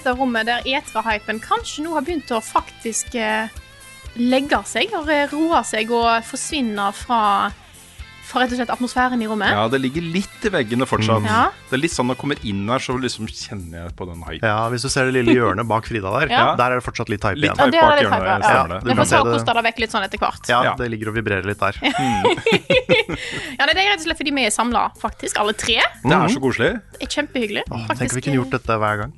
Dette rommet der etra-hypen kanskje nå har begynt å faktisk eh, legge seg og roe seg og forsvinne fra, fra rett og slett atmosfæren i rommet. Ja, det ligger litt i veggene fortsatt. Ja. Det er litt sånn når jeg kommer inn her, så liksom kjenner jeg på den hypen. Ja, Hvis du ser det lille hjørnet bak Frida der, Ja. der er det fortsatt litt hype Litt igjen. Ja, det er bak litt hjørnet, hype, ja. ja. det. Du kan får se ta og det- vekk litt sånn etter hvert. Ja, Ja. det ligger og vibrerer litt der. Ja, Det er rett og slett fordi vi er samla, faktisk, alle tre. Det er så koselig. Det er kjempehyggelig. Tenk faktisk. om vi kunne gjort dette hver gang.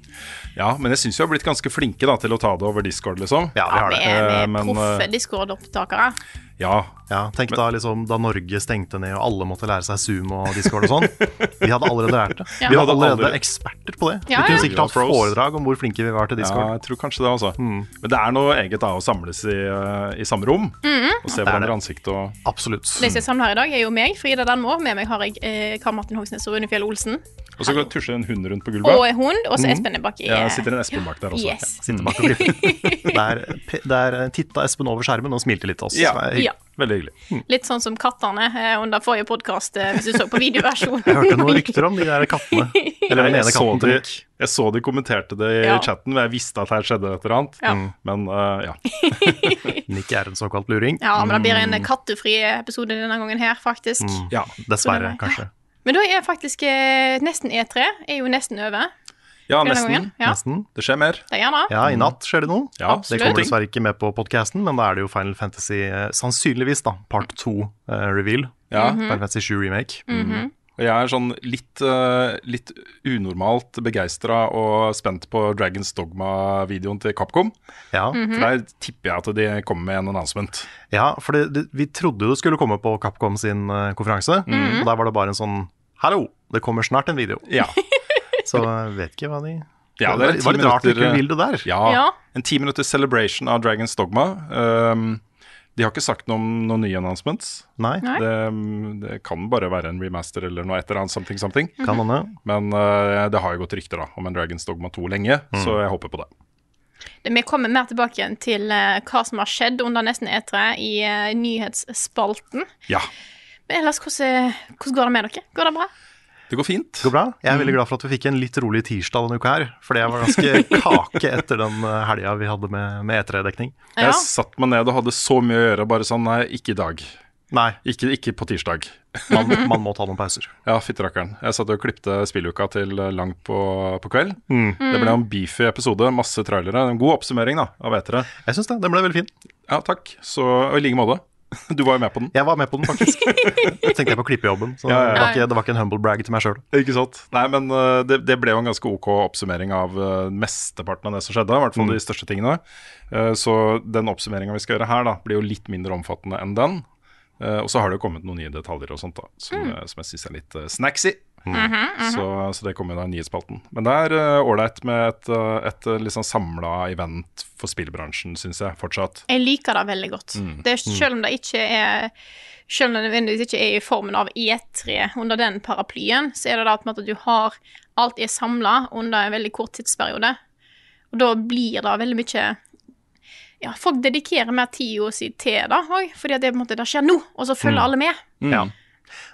Ja, men jeg syns vi har blitt ganske flinke da, til å ta det over Discord, liksom. Ja, vi Ja, har vi det. er, vi Eh, er proffe eh, Discord-opptakere. Ja. Ja, tenk da liksom da Norge stengte ned og alle måtte lære seg Zoom og Discord og sånn. Vi hadde allerede lært det. Ja. Vi hadde allerede eksperter på det. Ja, Vi kunne ja. sikkert hatt foredrag om hvor flinke vi var til discord. ja, jeg tror kanskje det, altså. Men det er noe eget da å samles i, eh, i samme rom og se Det er hverandre i ansiktet og Absolutt. Mm. Det jeg samler her i dag, er jo meg, Frida Danmo. Med meg har jeg eh, Karl Martin Hogsnes og Rune Fjell Olsen. Og så tusjer en hund rundt på gulvet. Og en hund. Og så Espen er baki. Ja, det sitter en Espen bak der også. Yes. Sitter bak og. Der, der titta Espen over skjermen og smilte litt til oss. Ja. Ja. Veldig hyggelig. Litt sånn som kattene eh, under forrige podkast, hvis du så på videoversjonen. Jeg hørte noen rykter om de der kattene. Eller den ene katten de, jeg så de kommenterte det i Ja. chatten, men jeg visste at her skjedde et eller annet. Ja. Men uh, ja. Nick er en såkalt luring. Ja, men det blir en kattefri episode denne gangen her, faktisk. ja. Dessverre, kanskje. Men da er faktisk eh, nesten E3 er jo nesten over. Ja, nesten. Ja, Nesten. Det skjer mer. det gjør gjerne. Ja, i natt skjer det noe. Ja, Det kommer dessverre ikke med på podcasten, men da er det jo Final Fantasy, eh, sannsynligvis, da, part 2 reveal. Ja. Mhm. Final Fantasy 7 remake. Og jeg er sånn litt, uh, litt unormalt begeistra og spent på Dragons Dogma-videoen til Capcom. Ja. Mhm. For der tipper jeg at de kommer med en announcement. ja, for det, det, vi trodde jo det skulle komme på Capcom sin uh, konferanse, Mhm. og der var det bare en sånn Hallo, det kommer snart en video. Ja, Så jeg vet ikke hva de ja Det en var litt rart minutter, ikke vil der. Ja, Ja. En ti minutters celebration av Dragons Dogma. Um, de har ikke sagt noe om noen nye announcements. Nei, Nei. Det, det kan bare være en remaster eller noe et eller annet something something. kan hende. Men uh, det har jo gått rykter da om en Dragons Dogma 2 lenge, så jeg håper på det. Vi kommer mer tilbake igjen til uh, hva som har skjedd under nesten E3 i uh, nyhetsspalten. Ja, Men ellers, hvordan, hvordan går det med dere? Går det bra? Det går fint. Det går bra. Jeg er veldig glad for at vi fikk en litt rolig tirsdag denne uka her. Fordi jeg var ganske kake etter den eh, helga vi hadde med, med E3-dekning. Ja. Jeg satt meg ned og hadde så mye å gjøre, bare sånn nei, ikke i dag. Nei, Ikke, ikke på tirsdag. man, man må ta noen pauser. Ja, fytterakkeren. Jeg satt og klipte spilluka til eh, langt på, på kveld. Det ble en beefy episode, masse trailere. En god oppsummering da, av etere. Jeg syns det. Den ble veldig fin. Ja, takk. Så, og i like måte. Du var jo med på den. Jeg var med på den, faktisk. Jeg tenkte jeg på klippejobben, så Ja, ja, ja. Det, var ikke, det var ikke en humble brag til meg sjøl. Ikke sant? Nei, men uh, det, det ble jo en ganske ok oppsummering av uh, mesteparten av det som skjedde. I hvert fall de største tingene. Uh, så den oppsummeringa vi skal gjøre her, da, blir jo litt mindre omfattende enn den. Og så har det jo kommet noen nye detaljer og sånt da, som, mm. som jeg syns er litt uh, snacksy. Så, så det kommer da i nyhetsspalten. Men det er uh, ålreit med et, uh, et uh, litt sånn samla event for spillbransjen, syns jeg fortsatt. Jeg liker det veldig godt. Det, er- selv om det ikke er selv om det nødvendigvis ikke er i formen av E3 under den paraplyen, så er det da på en måte at du har Alt er samla under en veldig kort tidsperiode. Og da blir det veldig mye Ja, folk dedikerer mer tid si til det òg, fordi det, måte, det skjer nå, og så følger alle med. Ja,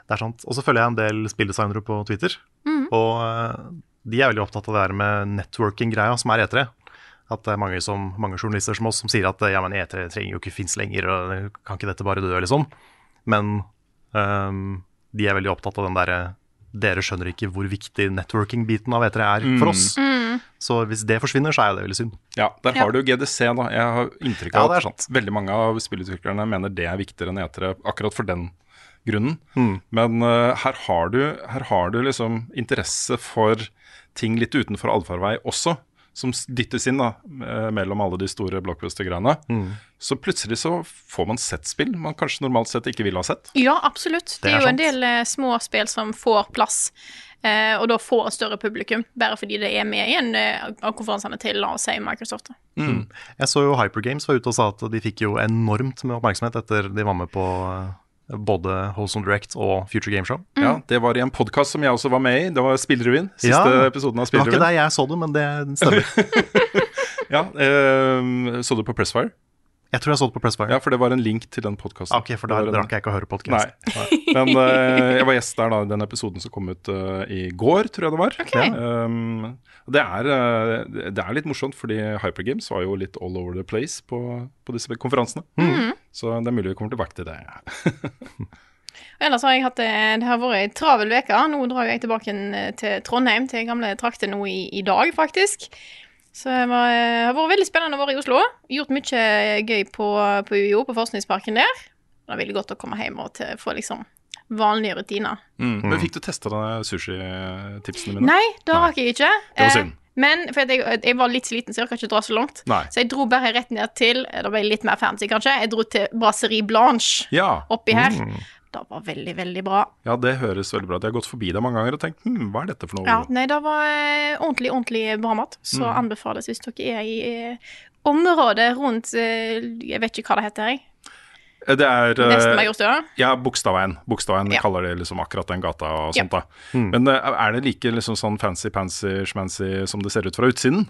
det er sant. Og så følger jeg en del spilldesignere på Twitter. Og eh, de er veldig opptatt av det her med networking-greia som er E3. At det er mange, som, mange journalister som oss som sier at ja, men E3 trenger jo ikke finnes lenger, og kan ikke dette bare dø, liksom. Men um, de er veldig opptatt av den derre Dere skjønner ikke hvor viktig networking-biten av E3 er for oss. Så hvis det forsvinner, så er det veldig synd. Ja, der har du GDC, da. Jeg har inntrykk av er at veldig mange av spillutviklerne mener det er viktigere enn E3 akkurat for den grunnen. Men uh, her, har du, her har du liksom interesse for ting litt utenfor allfarvei også, som dyttes inn da, eh, mellom alle de store blockbuster-greiene. Så plutselig så får man sett spill man kanskje normalt sett ikke ville ha sett. Ja, absolutt. Det, Det er jo en del uh, små spill som får plass, Uh, og da får et større publikum, bare fordi det er med i en eh, av konferansene til, la oss si, Microsoft. Mm. Jeg så jo Hypergames var ute og sa at de fikk jo enormt med oppmerksomhet etter de var med på eh, både Holson Direct og Future Game Show. Ja, Det var i en podkast som jeg også var med i. Det var Spillrevyen. Siste Ja, episoden av Det var ikke Spillrevyen. der jeg så det, men det stemmer. Ja, eh, så du på Pressfire? Jeg tror jeg så det på Pressfire. Ja, for det var en link til den podkasten. Ok, for da rakk jeg ikke å høre podkasten. Nei. Men uh, jeg var gjest der da i den episoden som kom ut uh, i går, tror jeg det var. Um, det, er, uh, det er litt morsomt, fordi Hypergames var jo litt all over the place på, på disse konferansene. Så det er mulig vi kommer tilbake til det. Ellers har jeg hatt det, det har vært ei travel uke. Nå drar jeg tilbake til Trondheim, til gamle trakter nå i, i dag, faktisk. Så det var, eh, har vært veldig spennende å være i Oslo. Gjort mye gøy på, på UiO, på forskningsparken der. Det er veldig godt å komme hjem og til, få liksom vanlige rutiner. Mm. Men fikk du testa sushitipsene mine? Nei, det rakk jeg ikke. Det var Eh, synd. Men for jeg, jeg var litt sliten, så jeg orka ikke dra så langt. Nei. Så jeg dro bare rett ned til Det ble litt mer fancy, kanskje. Jeg dro til Brasserie Blanche Ja. oppi her. Det var veldig, veldig bra. ja, det høres veldig bra ut. Jeg har gått forbi det mange ganger og tenkt hm, hva er dette for noe? Ja, nei, det var eh, ordentlig, ordentlig bra mat. Så anbefales hvis dere er i eh, området rundt eh, Jeg vet ikke hva det heter, jeg. Det er Nesten Majorstua. Ja, Bogstadveien. Bogstadveien Ja. kaller det liksom akkurat den gata og Ja. sånt. da. Men eh, er det like liksom sånn fancy-pansy schmancy som det ser ut fra utsiden?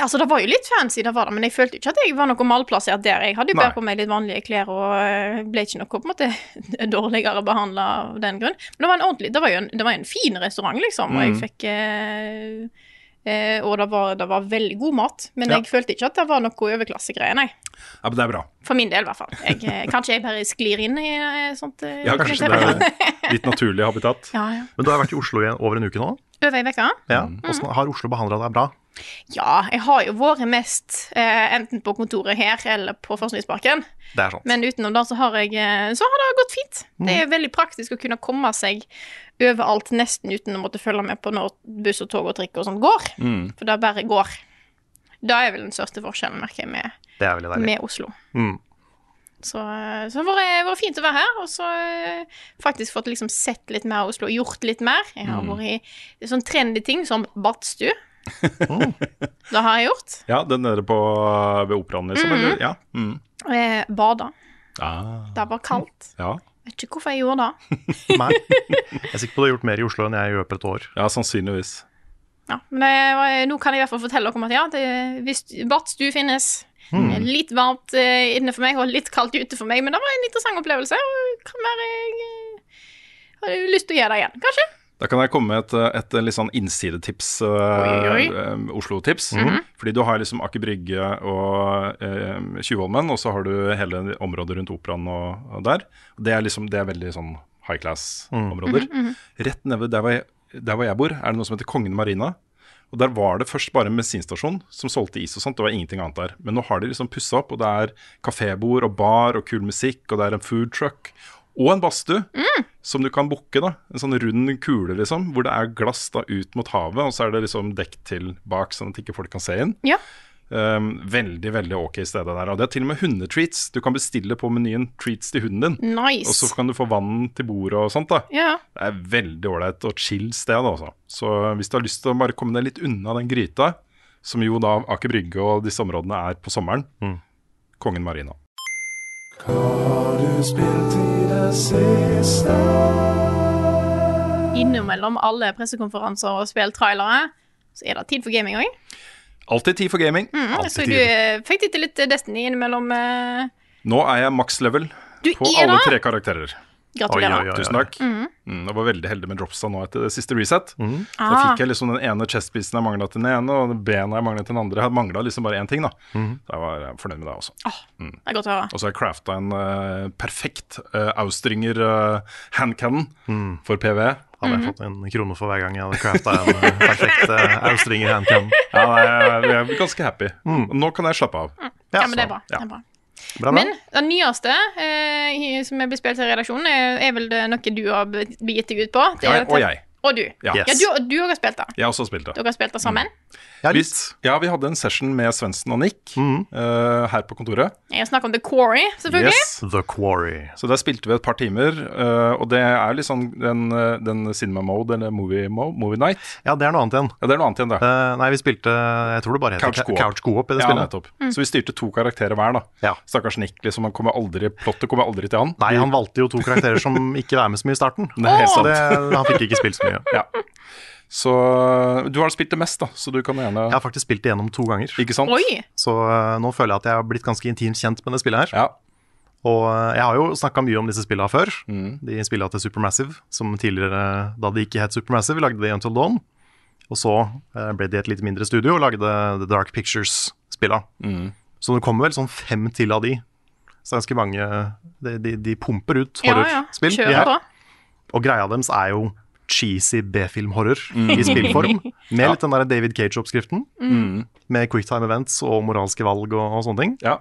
Altså, det var jo litt fancy, det var det, men jeg følte ikke at jeg var noe malplassert der. Jeg hadde jo bare på meg litt vanlige klær og eh, ble ikke noe på en måte dårligere behandla av den grunn. Men det var en ordentlig, det var jo en, det var en fin restaurant, liksom, og Mm. jeg fikk eh, eh, Og det var, det var veldig god mat, men Ja. jeg følte ikke at det var noe overklassegreier, nei. Ja, men det er bra. For min del, i hvert fall. Jeg, eh, kanskje jeg bare sklir inn i eh, sånt Ja, kanskje det er ditt naturlige habitat. Ja, ja. Men du har vært i Oslo i over en uke nå? Over ei uke? Ja. Mm. Hvordan har Oslo behandla deg bra? Ja, jeg har jo vært mest eh, enten på kontoret her eller på Forskningsparken. Det er sant. Men utenom det så har, jeg, eh, så har det gått fint. Det er veldig praktisk å kunne komme seg overalt nesten uten å måtte følge med på når buss og tog og trikk og sånn går. For det bare går. Det er vel den største forskjellen, merker jeg, med, med Oslo. Mm. Så, eh, så det har vært- fint å være her, og så eh, faktisk fått liksom sett litt mer av Oslo, gjort litt mer. Jeg har vært i sånn trendy ting som badstue. Det har jeg gjort. Ja, den nede på, ved operaen, liksom? Eller? Ja. Mm. Eh, Bada. Ah, Det var kaldt. ja. Vet ikke hvorfor jeg gjorde det. Nei. Jeg er sikker på du har gjort mer i Oslo enn jeg gjør på et år. ja, sannsynligvis. Ja, men det, var- nå kan jeg i hvert fall fortelle dere om at ja, det, hvis badstue finnes Mm. Litt varmt eh, inne for meg og litt kaldt ute for meg, men det var en interessant opplevelse. Og kan være jeg eh, har lyst til å gjøre det igjen, kanskje. Da kan jeg komme med et, et, litt sånn innsidetips, uh, Oi, oi. Mhm. Oslo-tips. Fordi du har liksom Aker Brygge og uh, Tjuvholmen, og så har du hele området rundt operaen og, og der. Det er liksom, det er veldig sånn high class-områder. Mhm, Rett nede der hvor, jeg, der hvor jeg bor, er det noe som heter Kongen Marina. Og Der var det først bare en bensinstasjon som solgte is og sånt. Det var ingenting annet der. Men nå har de liksom pussa opp, og det er kafébord og bar og kul musikk, og det er en food truck. Og en badstue som du kan booke. da En sånn rund kule, liksom, hvor det er glass da ut mot havet, og så er det liksom dekk til bak, sånn at ikke folk kan se inn. Ja. Um, veldig veldig ok sted der. Og det er til og med hundetreats. Du kan bestille på menyen treats til hunden din. Nice. Og så kan du få vann til bordet og sånt. da ja. Det er veldig ålreit og chill sted, altså. Så hvis du har lyst til å bare komme deg litt unna den gryta, som jo da Aker Brygge og disse områdene er på sommeren, Kongen Marina. Innimellom alle pressekonferanser og spilltrailere, så er det tid for gaming òg. Alltid tid for gaming. Mm, Alltid så du tid. fikk tid til litt Destiny innimellom. eh, Nå er jeg maks level Du på alle det? tre karakterer. Gratulerer. Oi, oi, oi. Tusen takk. Mm, jeg var veldig heldig med dropsa nå etter det siste reset. Mm. Mhm. Ah. fikk jeg liksom den ene chestpieces jeg mangla til den ene, og bena jeg mangla til den andre. Jeg mangla liksom bare én ting, da. Mhm. Så jeg var eh, fornøyd med det også. Det er godt å høre. Og så har jeg crafta en uh, perfekt uh, Austringer uh, handcannon Mm. for PV. Hadde jeg fått en krone for hver gang jeg hadde crafta en perfekt uh, Austringer handcannon. Ja, jeg, jeg er ganske happy. Mm. Nå kan jeg slappe av. Ja, men det er bra. ja. Det er bra. Bra, bra. Men den nyeste eh, som er blitt spilt i redaksjonen, er, er vel det noe du har be- begitt deg ut på? Det Ja, og jeg. Og du. Ja. Ja, du, du har spilt det. Jeg har også spilt det. Dere har spilt det sammen. Ja, Vi, ja, vi hadde en session med Svendsen og Nick eh, her på kontoret. Jeg snakker om The Quarry, selvfølgelig. Yes. The Quarry. Så der spilte vi et par timer, uh, og det er litt sånn den, eh, den cinema mode, eller movie, mode, movie night. Ja, det er noe annet igjen. Ja, det er noe annet igjen, det. Uh, nei, vi spilte Jeg tror det bare heter Couch Co-op. I det Ja, spillet. nettopp. Så vi styrte to karakterer hver, da. Ja. Stakkars Nick, liksom. Han kommer aldri, plottet kommer aldri til han. Nei, han valgte jo to karakterer som ikke var med så mye i starten. Nei, oh. Så det, han fikk ikke spilt så mye. Ja. Så eh, du har spilt det mest, da, så du kan gjerne Jeg har faktisk spilt det gjennom to ganger. Ikke sant? Oi! Så uh, nå føler jeg at jeg har blitt ganske intimt kjent med det spillet her. Ja. Og uh, jeg har jo snakka mye om disse spillene før. Mm. De spillene til Supermassive, som tidligere, da de ikke het Supermassive, lagde de Until Dawn. Og så uh, ble de et litt mindre studio og lagde The Dark Pictures-spilla. Mm. Så det kommer vel sånn fem til av de. Så ganske mange De, de, de pumper ut Ja, ja. horrorspill. Kjør på. Og greia deres er jo cheesy B-film-horror Mm. i spillform. Med litt den der David Cage-oppskriften. Med quicktime events og moralske valg og, og sånne ting. ja.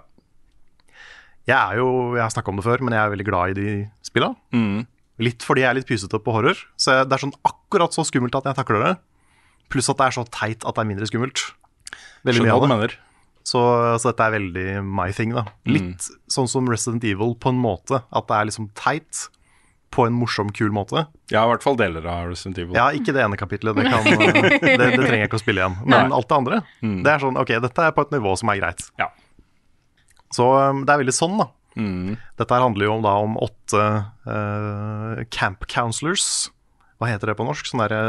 Jeg er jo, jeg har snakka om det før, men jeg er veldig glad i de spilla. Mm. Litt fordi jeg er litt pysete på horror. Så jeg, det er sånn akkurat så skummelt at jeg takler det. Pluss at det er så teit at det er mindre skummelt. Veldig Skjønner mye av det. Så, så dette er veldig my thing, da. Litt sånn som Resident Evil på en måte. At det er liksom teit på en morsom, kul måte. Ja, i hvert fall deler av Resident Evil. Ja, ikke det ene kapitlet, det, kan, det, det trenger jeg ikke å spille igjen. Men alt det andre, det er sånn OK, dette er på et nivå som er greit. Ja. Så um, det er veldig sånn, da. Mm. Dette her handler jo om, da, om åtte uh, camp counselors. Hva heter det på norsk? Sånn derre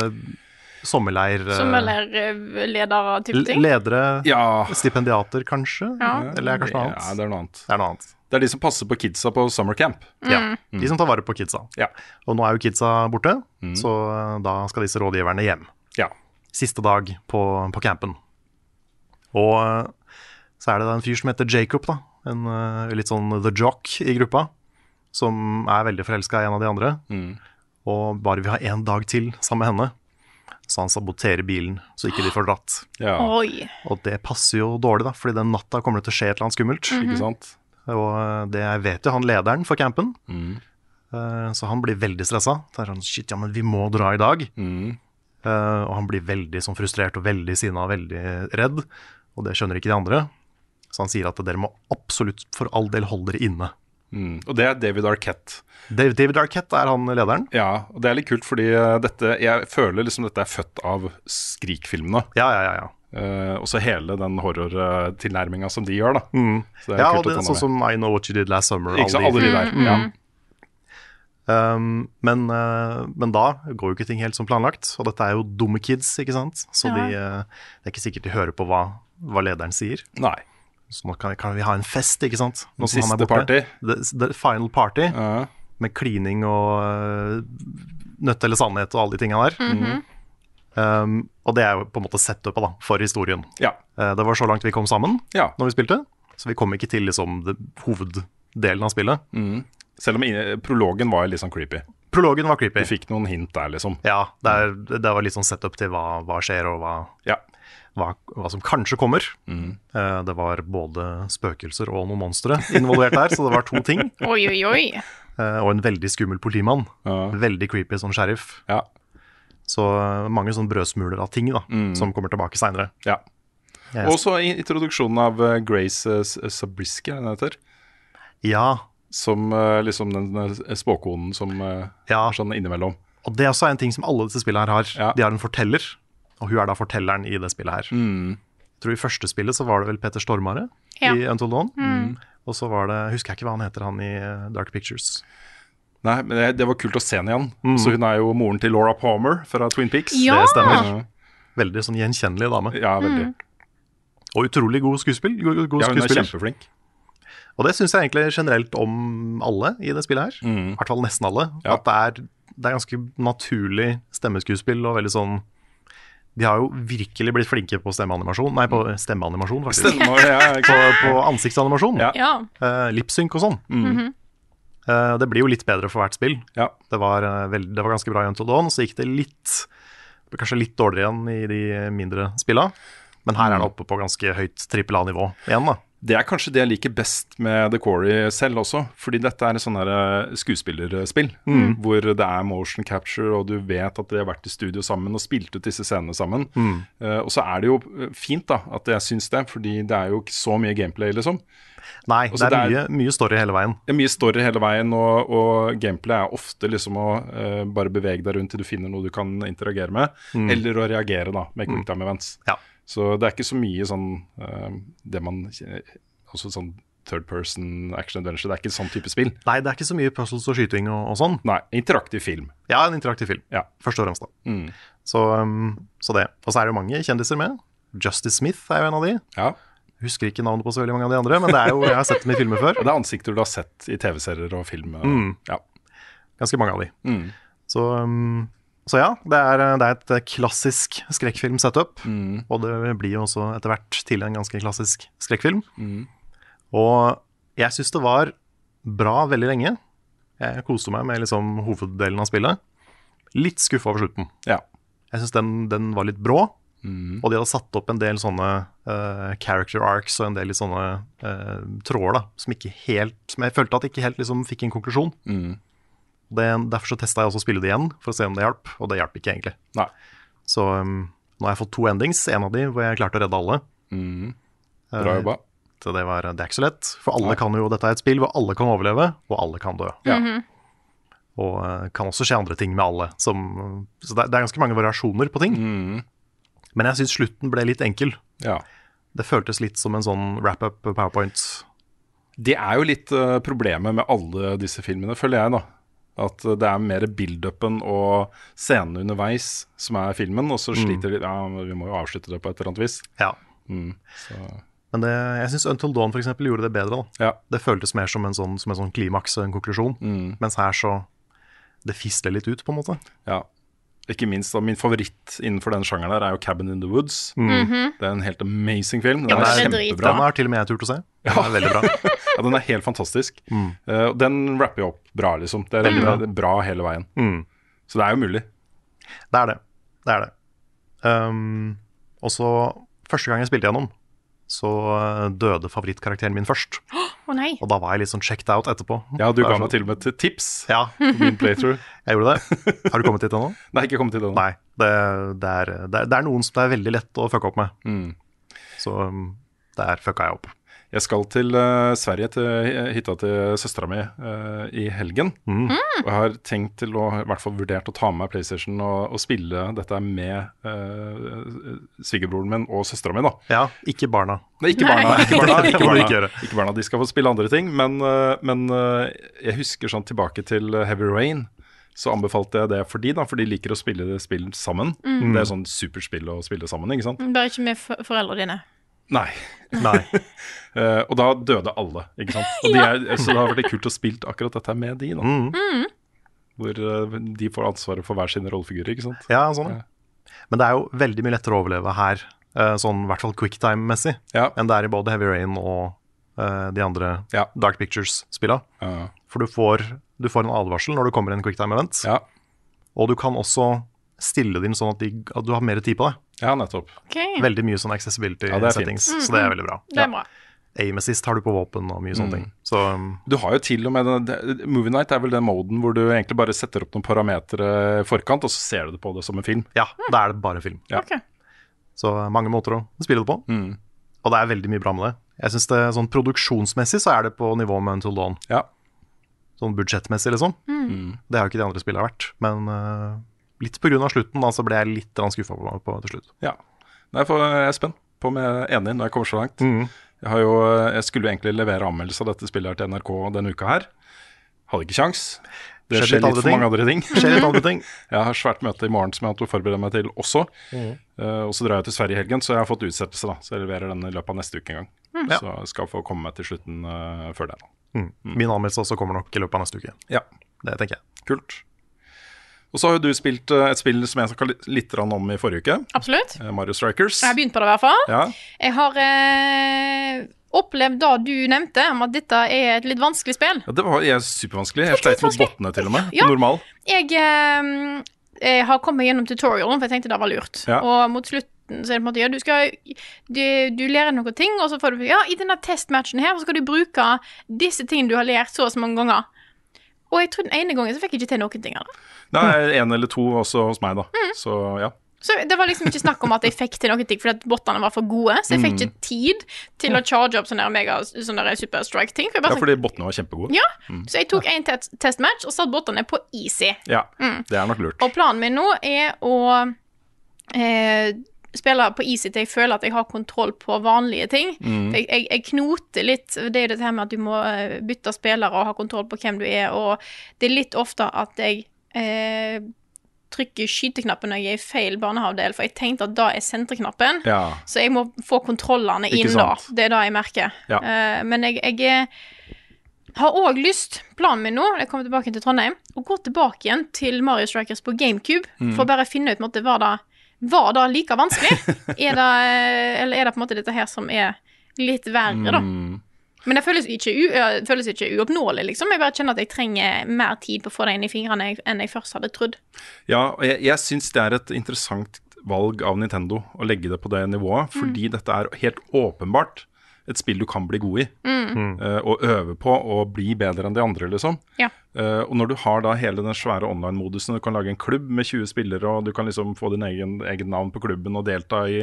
sommerleir... Sommerleirledere-type ting. Ledere, Ja. stipendiater kanskje? Ja. Eller er det kanskje noe annet? Ja, det er noe annet. Det er noe annet. Det er de som passer på kidsa på summer camp. Ja, De som tar vare på kidsa. Ja. Og nå er jo kidsa borte, så eh, da skal disse rådgiverne hjem. Ja. Siste dag på, på campen. Og eh, så er det da en fyr som heter Jacob, da. En eh, litt sånn the jock i gruppa. Som er veldig forelska i en av de andre. Og bare vil ha én dag til sammen med henne. Så han saboterer bilen, så ikke de får dratt. ja. Oi. Og det passer jo dårlig, da, fordi den natta kommer det til å skje et eller annet skummelt. Ikke sant? Og eh, det vet jo han lederen for campen. Mm. Så han blir veldig stressa. Sånn, shit, ja, men vi må dra i dag. Mm. Eh, og han blir veldig sånn frustrert og veldig sinna og veldig redd. Og det skjønner ikke de andre. Så han sier at dere må absolutt for all del holde dere inne. Mm. Og det er David Arquette. David, David Arquette er han lederen. Ja, og det er litt kult fordi eh, dette Jeg føler liksom dette er født av Skrik-filmene. Ja, ja, ja. ja. Uh, også hele den horrortilnærminga som de gjør, da. Så det er ja kult og det, er sånn som I Know What You Did Last Summer. Ikke sant, alle de- de der. Ja. Um, men, uh, men da går jo ikke ting helt som planlagt, og dette er jo dumme kids, ikke sant? Så Ja. de, uh, det er ikke sikkert de hører på hva, hva lederen sier. Nei. Så nå kan, kan vi ha en fest, ikke sant? Nå er siste borte. party. The, the final party, Ja. med klining og uh, nødt eller sannhet og alle de tinga der. Mhm. Um, og det er jo på en måte setupet da, for historien. ja. Uh, det var så langt vi kom sammen ja. når vi spilte, så vi kom ikke til liksom, det, hoveddelen av spillet. Selv om i- prologen var litt sånn creepy. Prologen var creepy. Vi fikk noen hint der, liksom. Ja, det, er, det var litt sånn setup til hva, hva skjer, og hva, Ja. hva, hva som kanskje kommer. Eh, det var både spøkelser og noen monstre involvert der, så det var to ting. Oi, oi, oi. Uh, og en veldig skummel politimann. Ja. Veldig creepy som sheriff. Ja. Så eh, mange sånne brødsmuler av ting da, som kommer tilbake seinere. ja. Og så introduksjonen av eh, Grace Sabriski, Sabrisky, er det den heter? Ja, Som eh, liksom den eh, spåkonen som Ja. er sånn innimellom. og det er også en ting som alle disse spillene her har. Ja. De har en forteller, og hun er da fortelleren i det spillet her. Jeg tror I første spillet så var det vel Peter Stormare Ja. i Until Dawn. Og så var det, husker jeg ikke hva han heter, han i eh, Dark Pictures. Nei, men det, det var kult å se henne igjen. Så hun er jo moren til Laura Palmer fra Twin Peaks. Ja. Det stemmer. Veldig sånn gjenkjennelig dame. ja veldig. Og utrolig god skuespill. God, god Ja, hun er kjempeflink. Og det syns jeg egentlig generelt om alle i det spillet her. I hvert fall nesten alle. Mm. Ja. At det er, det er ganske naturlig stemmeskuespill og veldig sånn De har jo virkelig blitt flinke på stemmeanimasjon. Nei, på stemmeanimasjon, faktisk. Stemmer, ja, På, på ansiktsanimasjon. Ja. Ja. Uh, Lipsynk og sånn. Mm. Eh, det blir jo litt bedre for hvert spill. ja. Det var, eh, veld- det var ganske bra i Until Dawn, så gikk det litt Kanskje litt dårligere igjen i de mindre spilla. Men her er det oppe på ganske høyt trippel A-nivå igjen, da. Det er kanskje det jeg liker best med The Quarry selv også. Fordi dette er et sånn skuespillerspill mm. Hvor det er motion capture, og du vet at de har vært i studio sammen og spilt ut disse scenene sammen. Eh, og så er det jo eh, fint da at jeg syns det, fordi det er jo ikke så mye gameplay, liksom. Nei, Også det er, det er- mye, mye story hele veien. Det er mye story hele veien, og, og gameplay er ofte liksom å uh, bare bevege deg rundt til du finner noe du kan interagere med, eller å reagere da med quicktime events. Ja. Så det er ikke så mye sånn uh, det man Også sånn third person action adventure. Det er ikke sånn type spill. Nei, det er ikke så mye puzzles og skyting og, og sånn. Nei, interaktiv film. Ja, en interaktiv film. Ja. Først og fremst, da. Mm. Så, um, så det. Og så er det jo mange kjendiser med. Justice Smith er jo en av de. Ja. Husker ikke navnet på så veldig mange av de andre, men det er jo, jeg har sett dem i filmer før. Det er ansikter du har sett i TV-serier og film. eh, Mm. Ja. Ganske mange av de. Mm. Så, um, så ja, det er, det er et klassisk skrekkfilm-setup. Mm. Og det blir jo også etter hvert til en ganske klassisk skrekkfilm. Mm. Og jeg syns det var bra veldig lenge. Jeg koste meg med liksom hoveddelen av spillet. Litt skuffa over slutten. ja. Jeg syns den, den var litt brå. Mm. Og de hadde satt opp en del sånne uh, character arcs og en del sånne uh, tråder da, som ikke helt Som jeg følte at ikke helt liksom fikk en konklusjon. Mm. Det, derfor så testa jeg også å spille det igjen, for å se om det hjalp. Og det hjalp ikke egentlig. Nei. Så um, nå har jeg fått to endings, en av de hvor jeg klarte å redde alle. Mm. Bra jobba. Så det, var, det er ikke så lett. For alle Nei. kan jo, dette er et spill hvor alle kan overleve, og alle kan dø. Ja. Og eh, kan også skje andre ting med alle. Som, så det, er- det er ganske mange variasjoner på ting. Mm. Men jeg syns slutten ble litt enkel. ja. Det føltes litt som en sånn wrap-up powerpoint. Det er jo litt uh, problemet med alle disse filmene, føler jeg, da. At eh, det er mer build-upen og scenene underveis som er filmen, og så sliter de Ja, vi må jo avslutte det på et eller annet vis. Ja. Mm. Så, Men det, jeg syns Until Dawn for eksempel, gjorde det bedre. Da. ja. Det føltes mer som en sånn, som en sånn klimaks og en konklusjon. Mm. Mens her så Det fisler litt ut, på en måte. ja. Ikke minst da, min favoritt innenfor denne sjangeren der er jo 'Cabin in the Woods'. Mhm. Det er en helt amazing film. Den Ja, er er kjempebra. Den har til og med jeg turt å se. Den er veldig bra. Ja, den er helt fantastisk. Mm. Uh, den rapper jo opp bra, liksom. Det er, Veldig bra. det er bra hele veien. Mm. Så det er jo mulig. Det er det. Det er det. Um, og så, første gang jeg spilte gjennom, så uh, døde favorittkarakteren min først. Nei. Og da var jeg litt sånn checked out etterpå. Ja, du ga sånn- meg til og med et tips Ja, på min playthrough. jeg gjorde det. Har du kommet hit ennå? Nei, ikke kommet hit ennå. nå. Nei. Det, det, er, det, er, det er noen som det er veldig lett å fucke opp med. Mm. Så um, der fucka jeg opp. Jeg skal til uh, Sverige, til hytta til søstera mi uh, i helgen. Mm. Og jeg har tenkt til å, i hvert fall vurdert å ta med meg PlayStation og, og spille dette med uh, svigerbroren min og søstera mi, da. Ja, ikke barna. Nei, ikke barna. Ikke barna, ikke barna, ikke ikke barna. De skal få spille andre ting. Men, eh, men eh, jeg husker sånn tilbake til Heavy Rain. Så anbefalte jeg det for de, da, for de liker å spille spill sammen. Det er sånn superspill å spille sammen, ikke sant? Bare ikke med foreldrene dine. Nei. Nei. uh, og da døde alle, ikke sant. Og de er, så det har vært kult å spille akkurat dette med de, da. Mm. Hvor uh, de får ansvaret for hver sine rollefigurer, ikke sant. Ja, sånn. ja. Men det er jo veldig mye lettere å overleve her, uh, sånn i hvert fall quicktime-messig, Ja. enn det er i både Heavy Rain og eh, de andre Ja. Dark Pictures-spilla. Ja. For du får, du får en advarsel når du kommer i en quicktime-event, ja. og du kan også stille din sånn at, de, at du har mer tid på det. Ja, nettopp. Okay. Veldig mye sånn accessibility Ja, settings, mm -hmm. så det er veldig bra. det er bra. Aim assist har du på våpen og mye sånne ting. Så um, Du har jo til og med den, Movie Night er vel den moden hvor du egentlig bare setter opp noen parametere i forkant, og så ser du det på det som en film. ja, da er det bare film. Ja. Okay. Så uh, mange måter å spille det på. Mm. Og det er veldig mye bra med det. Jeg synes det sånn Produksjonsmessig så er det på nivå med Until Dawn. Ja. Sånn budsjettmessig, liksom. Det har jo ikke de andre spillene vært. Men uh, litt av slutten da, så ble jeg litt skuffa på, på til slutt. ja. Nei, for jeg er spent på om jeg er enig når jeg kommer så langt. Mm. Jeg, har jo, jeg skulle jo egentlig levere anmeldelse av dette spillet her til NRK denne uka her. Hadde ikke kjangs. Det skjer, skjer litt litt for ting. mange andre ting. Skjer litt andre ting. Jeg har svært møte i morgen som jeg har forberede meg til også. Eh, og så drar jeg til Sverige i helgen, så jeg har fått utsettelse. da Så jeg leverer den i løpet av neste uke en gang. Mm. Så jeg skal få komme meg til slutten uh, før det. da. Mm. Min anmeldelse også kommer nok i løpet av neste uke. Ja, Det tenker jeg. kult. Og så har jo du spilt eh, et spill som jeg snakka litt, om i forrige uke. Absolutt. eh, Mario Strikers. Jeg har begynt på det, i hvert fall. Ja, Jeg har eh, opplevd det du nevnte, om at dette er et litt vanskelig spill. ja Det var jeg, supervanskelig. Jeg sleit mot bottene til og med. Ja. Normal. Jeg, eh, jeg har kommet gjennom tutorialen, for jeg tenkte det var lurt. Ja. Og mot slutt så er det på en måte Ja, du skal Du, du lærer noen ting, og så får du Ja, i denne testmatchen her så skal du bruke disse tingene du har lært så og så mange ganger. Og jeg tror den ene gangen så fikk jeg ikke til noen ting av det. Nei, en eller to også hos meg, da. Mm. Så ja. Så det var liksom ikke snakk om at jeg fikk til noen ting fordi at bottene var for gode. Så jeg fikk ikke tid til å charge opp sånne mega sånne super strike-ting. For ja, fordi bottene var kjempegode. ja, så jeg tok en test testmatch og satte bottene på easy. Ja, det er nok lurt. Og planen min nå er å eh, spille på easy til jeg føler at jeg har kontroll på vanlige ting. Mm. Jeg, jeg, jeg knoter litt. Det er dette her med at du må eh, bytte spillere og ha kontroll på hvem du er, og det er litt ofte at jeg eh, trykker skyteknappen når jeg er i feil barnehavdel, for jeg tenkte at da er senterknappen. Ja. Så jeg må få kontrollene inn da. Det er det jeg merker. Ja. Eh, men jeg, jeg er- har òg lyst, planen min nå, jeg kommer tilbake til Trondheim, å gå tilbake igjen til Mario Strikers på GameCube, Mm. for å bare finne ut måtte, var det, var det like vanskelig? er det, eller er det på en måte dette her som er litt verre, da? Mm. Men det føles ikke, u, føles ikke uoppnåelig, liksom. Jeg bare kjenner at jeg trenger mer tid på å få det inn i fingrene enn jeg først hadde trodd. Ja, og jeg, jeg syns det er et interessant valg av Nintendo å legge det på det nivået, fordi dette er helt åpenbart et spill du kan bli god i. eh, og øve på og bli bedre enn de andre, liksom. Ja. Uh, og når du har da hele den svære online-modusen, du kan lage en klubb med 20 spillere, og du kan liksom få din egen, egen navn på klubben og delta i,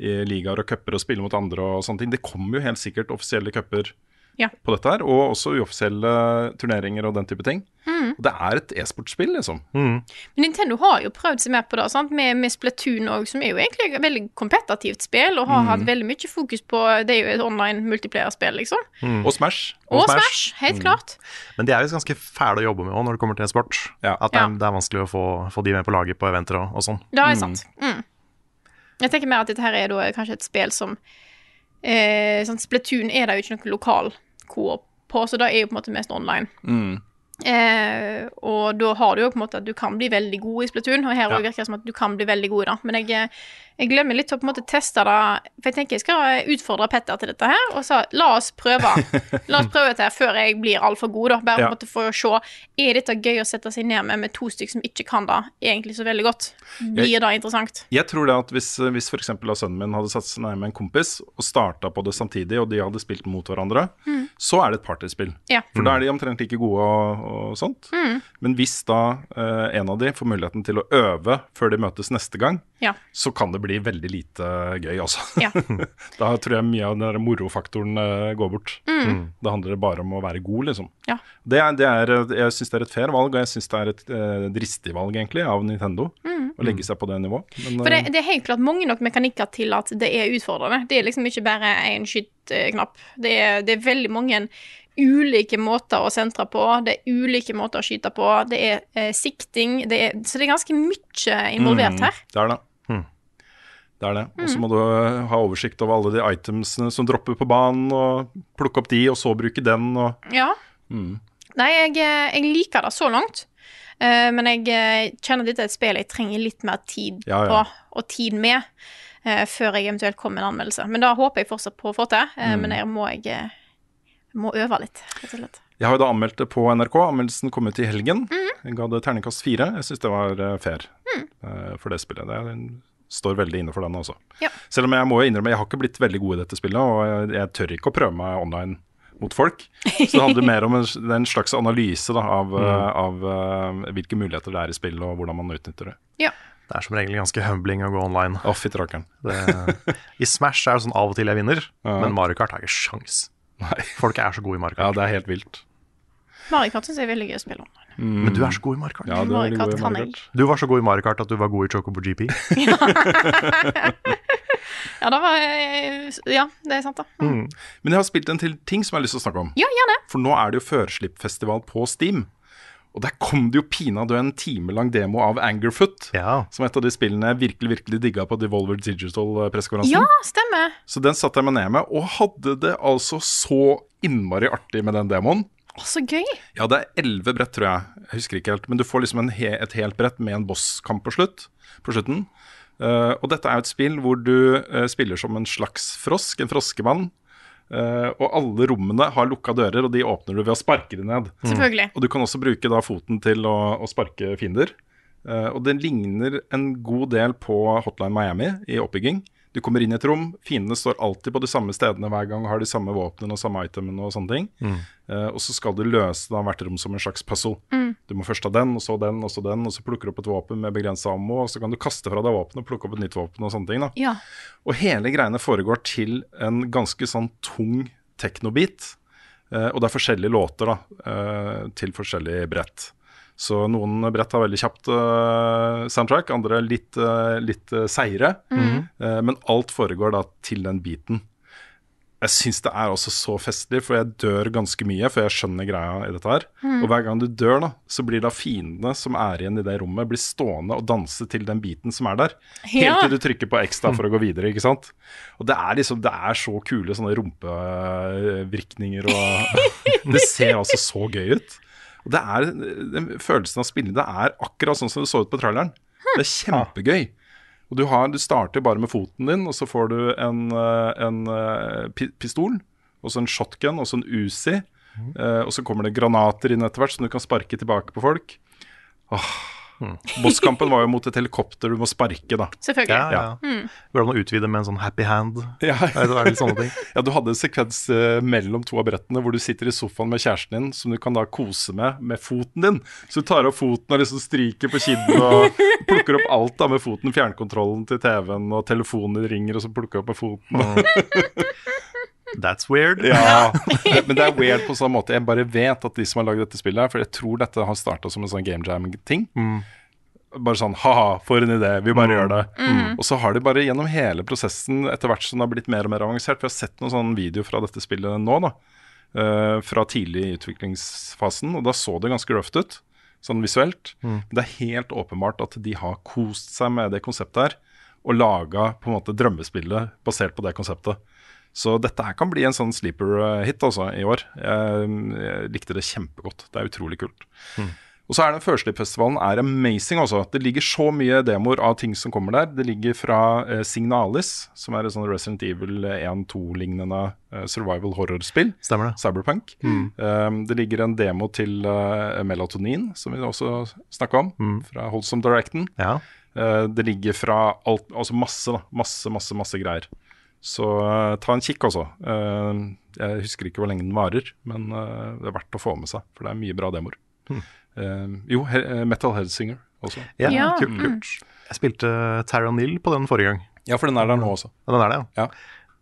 i ligaer og cuper og spille mot andre og sånne ting. Det kommer jo helt sikkert offisielle cuper Ja. på dette her, og også uoffisielle turneringer og den type ting. Mm. det er et e-sportspill, liksom. Men Nintendo har jo prøvd seg mer på det, sant? Med, med Splatoon òg, som er jo egentlig et veldig kompetativt spill, og har Mm. hatt veldig mye fokus på Det er jo et online multiplayer-spill, liksom. Og Smash. Og, Og Smash. Smash, helt klart. Men de er jo ganske fæle å jobbe med òg, når det kommer til e-sport. Ja. At det er, Ja. det er vanskelig å få, få de med på laget på eventer og, og sånn. Det er sant. Mm. Jeg tenker mer at dette her er da kanskje et spill som eh, sånn Splatoon er det jo ikke noe lokal coop på, så det er jo på en måte mest online. Mm. Eh, og da har du jo på en måte at du kan bli veldig god i Splatoon, og her Ja. virker det som at du kan bli veldig god det. Men jeg, jeg glemmer litt å på en måte teste det, for jeg tenker jeg skal utfordre Petter til dette her, og så la oss prøve. La oss prøve dette her før jeg blir altfor god, da. Bare Ja. måte for å se er dette gøy å sette seg ned med med to stykker som ikke kan det egentlig så veldig godt. Blir det interessant? Jeg tror det at hvis, hvis f.eks. sønnen min hadde satt seg ned med en kompis og starta på det samtidig, og de hadde spilt mot hverandre, så er det et partyspill. Ja. For da er de omtrent like gode og, og sånt. Men hvis da eh, en av de får muligheten til å øve før de møtes neste gang, Ja. så kan det bli veldig lite gøy, altså. Ja. da tror jeg mye av den morofaktoren eh, går bort. Da handler det bare om å være god, liksom. Ja. Det er, det er, jeg syns det er et fair valg, og jeg syns det er et eh, dristig valg, egentlig, av Nintendo. Å legge seg på det nivået. Men, For det, eh, det er helt klart mange nok mekanikker til at det er utfordrende. Det er liksom ikke bare én skyteknapp. Det er, det er veldig mange ulike måter å sentre på. Det er ulike måter å skyte på. Det er eh, sikting. Det er, så det er ganske mye involvert her. Det er det. Det er det. Og så må du eh, ha oversikt over alle de itemsene som dropper på banen, og plukke opp de, og så bruke den, og Ja. Nei, jeg, eh, jeg liker det så langt. Uh, men jeg kjenner at dette er et spill jeg trenger litt mer tid Ja, ja. på, og tid med, uh, før jeg eventuelt kommer med en anmeldelse. Men da håper jeg fortsatt på å få til. eh, Men jeg må, jeg må øve litt, rett og slett. Jeg har jo da anmeldt det på NRK. Anmeldelsen kom ut i helgen. Mm. Jeg ga det terningkast fire. Jeg syns det var fair eh, for det spillet. Det er- står veldig inne for den også. Ja. Selv om jeg må jo innrømme jeg har ikke blitt veldig god i dette spillet, og jeg, jeg tør ikke å prøve meg online mot folk. Så det handler mer om en, en slags analyse da, av, mm. av eh, hvilke muligheter det er i spillet, og hvordan man utnytter det. Ja. Det er som regel ganske humbling å gå online. Å, fitt rakkeren. Det, I Smash er det sånn av og til jeg vinner, Ja. men Mario Kart har ikke sjans. Nei. Folk er så gode i Mario Kart. Ja, det er helt vilt. Mario Kart syns jeg er veldig gøy å spille online. Men du er så god i Mario Kart. Ja, du Mario Kart Mario. Kart. Du var så god i Mario Kart at du var god i Chocobo GP. Ja, da var ja, det er sant, da. Men jeg har spilt en til ting som jeg har lyst til å snakke om. Ja, gjerne. For nå er det jo førslippfestival på Steam. Og der kom det jo pinadø en time lang demo av Angerfoot. Ja. Som et av de spillene jeg virkelig virkelig digga på Devolver Digital-pressekonferansen. Ja, stemmer. Så den satte jeg meg ned med, og hadde det altså så innmari artig med den demoen. Å, så gøy. Ja, det er elleve brett, tror jeg. Jeg husker ikke helt. Men du får liksom en he et helt brett med en bosskamp på, slutt, på slutten. Uh, og dette er jo et spill hvor du uh, spiller som en slags frosk, en froskemann. Uh, og alle rommene har lukka dører, og de åpner du ved å sparke dem ned. Selvfølgelig. Og du kan også bruke da foten til å, å sparke fiender. Og det ligner en god del på Hotline Miami i oppbygging. Du kommer inn i et rom, fiendene står alltid på de samme stedene hver gang, har de samme våpnene og samme itemene og sånne ting. Eh, og så skal du løse da hvert rom som en slags puzzle. Du må først ha den, og så den, og så den, og så plukker du opp et våpen med begrensa ammo, og så kan du kaste fra deg våpenet og plukke opp et nytt våpen og sånne ting. da. Ja. Og hele greiene foregår til en ganske sånn tung teknobit. Uh, og det er forskjellige låter da, uh, til forskjellig brett. Så noen brett har veldig kjapt uh, soundtrack, andre litt, uh, litt uh, seigere. Eh, men alt foregår da til den biten. Jeg syns det er også så festlig, for jeg dør ganske mye, for jeg skjønner greia i dette her. Og hver gang du dør, da, så blir da fiendene som er igjen i det rommet, blir stående og danse til den biten som er der. Helt til du trykker på X da for å gå videre, ikke sant. Og det er liksom, det er så kule sånne rumpevrikninger og Det ser altså så gøy ut. Og det er, den følelsen av spillet, det er akkurat sånn som det så ut på traileren. Det er kjempegøy. Og du, har, du starter bare med foten din, og så får du en, eh, en eh, pistol, og så en shotgun, og så en Uzi. eh, og så kommer det granater inn etter hvert, som du kan sparke tilbake på folk. Åh. Bosskampen var jo mot et helikopter du må sparke, da. Selvfølgelig. Ja, ja. Går det an å utvide med en sånn happy hand? Ja, det, litt sånne ting? Ja, du hadde en sekvens eh, mellom to av brettene hvor du sitter i sofaen med kjæresten din, som du kan da kose med med foten din. Så du tar opp foten og liksom stryker på kinnet og plukker opp alt da med foten. Fjernkontrollen til TV-en og telefonen din ringer, og så plukker du opp med foten. That's weird. Ja, det- Men det er weird på sånn måte. Jeg bare vet at de som har lagd dette spillet, her, for jeg tror dette har starta som en sånn game jam-ting. Bare sånn ha-ha, for en idé, vi bare gjør det. Og så har de bare gjennom hele prosessen, etter hvert som det har blitt mer og mer avansert For jeg har sett noen sånne videoer fra dette spillet nå, da. Uh, fra tidlig i utviklingsfasen, og da så det ganske røft ut, sånn visuelt. Men det er helt åpenbart at de har kost seg med det konseptet her, og laga på en måte drømmespillet basert på det konseptet. Så dette her kan bli en sånn sleeper-hit altså, i år. Jeg, jeg likte det kjempegodt. Det er utrolig kult. Og så er den Førslippfestivalen er amazing også. Det ligger så mye demoer av ting som kommer der. Det ligger fra eh, Signalis, som er et sånn Resident Evil 1-2-lignende eh, survival horror-spill. Stemmer det. Cyberpunk. Um, det ligger en demo til uh, Melatonin, som vi også snakka om, fra Holdsome Directen. Ja. Uh, det ligger fra alt, altså masse, da. Masse, masse, masse greier. Så uh, ta en kikk, altså. Uh, jeg husker ikke hvor lenge den varer, men uh, det er verdt å få med seg, for det er mye bra demoer. Eh, jo, he Metal Headsinger også. Ja, Ja. Kult, kult. Jeg spilte Terra Nil på den forrige gang. Ja, for den er der nå også. Ja, den er det, ja. Ja.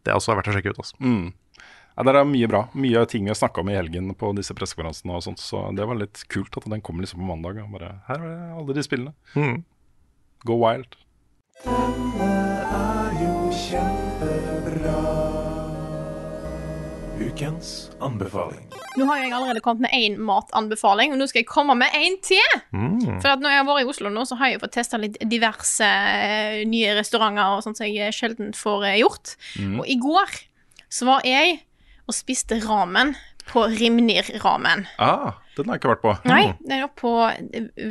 Det er også verdt å sjekke ut. Altså. Mm. Ja, Der er mye bra. Mye ting vi har snakka om i helgen på disse pressekonferansene og sånt, så det var litt kult at den kom liksom på mandag. Og bare, her er alle de spillene. Mm. Go wild. Ukens anbefaling. Nå har jeg allerede kommet med én matanbefaling, og nå skal jeg komme med én til. For at når jeg har vært i Oslo nå, så har jeg fått testa litt diverse eh, nye restauranter og sånt som jeg sjelden får eh, gjort. Og i går så var jeg og spiste ramen på Rimnir Ramen. Ah, den har jeg ikke vært på. Nei, den er oppe på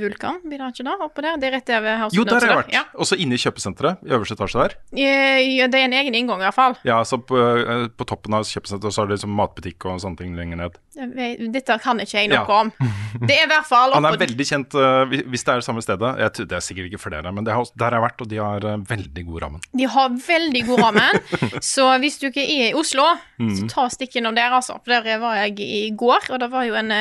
Vulkan, blir det ikke da? Oppe der? Det er rett der over her. Jo, der har jeg vært. Ja. Også inne i kjøpesenteret, i øverste etasje der. Ja, det er en egen inngang, i hvert fall. Ja, så på, eh, på toppen av kjøpesenteret så er det liksom matbutikk og sånne ting lenger ned. Dette kan ikke jeg noe Ja. om. Det er i hvert fall oppe Han er veldig kjent, eh, hvis- det er det samme stedet. Jeg, tror- det er sikkert ikke flere, men det har, der har jeg vært, og de har eh, veldig god ramen. De har veldig god ramen. så hvis du ikke er i Oslo, så ta stikk innom der, altså. For der var jeg i går, og det var jo en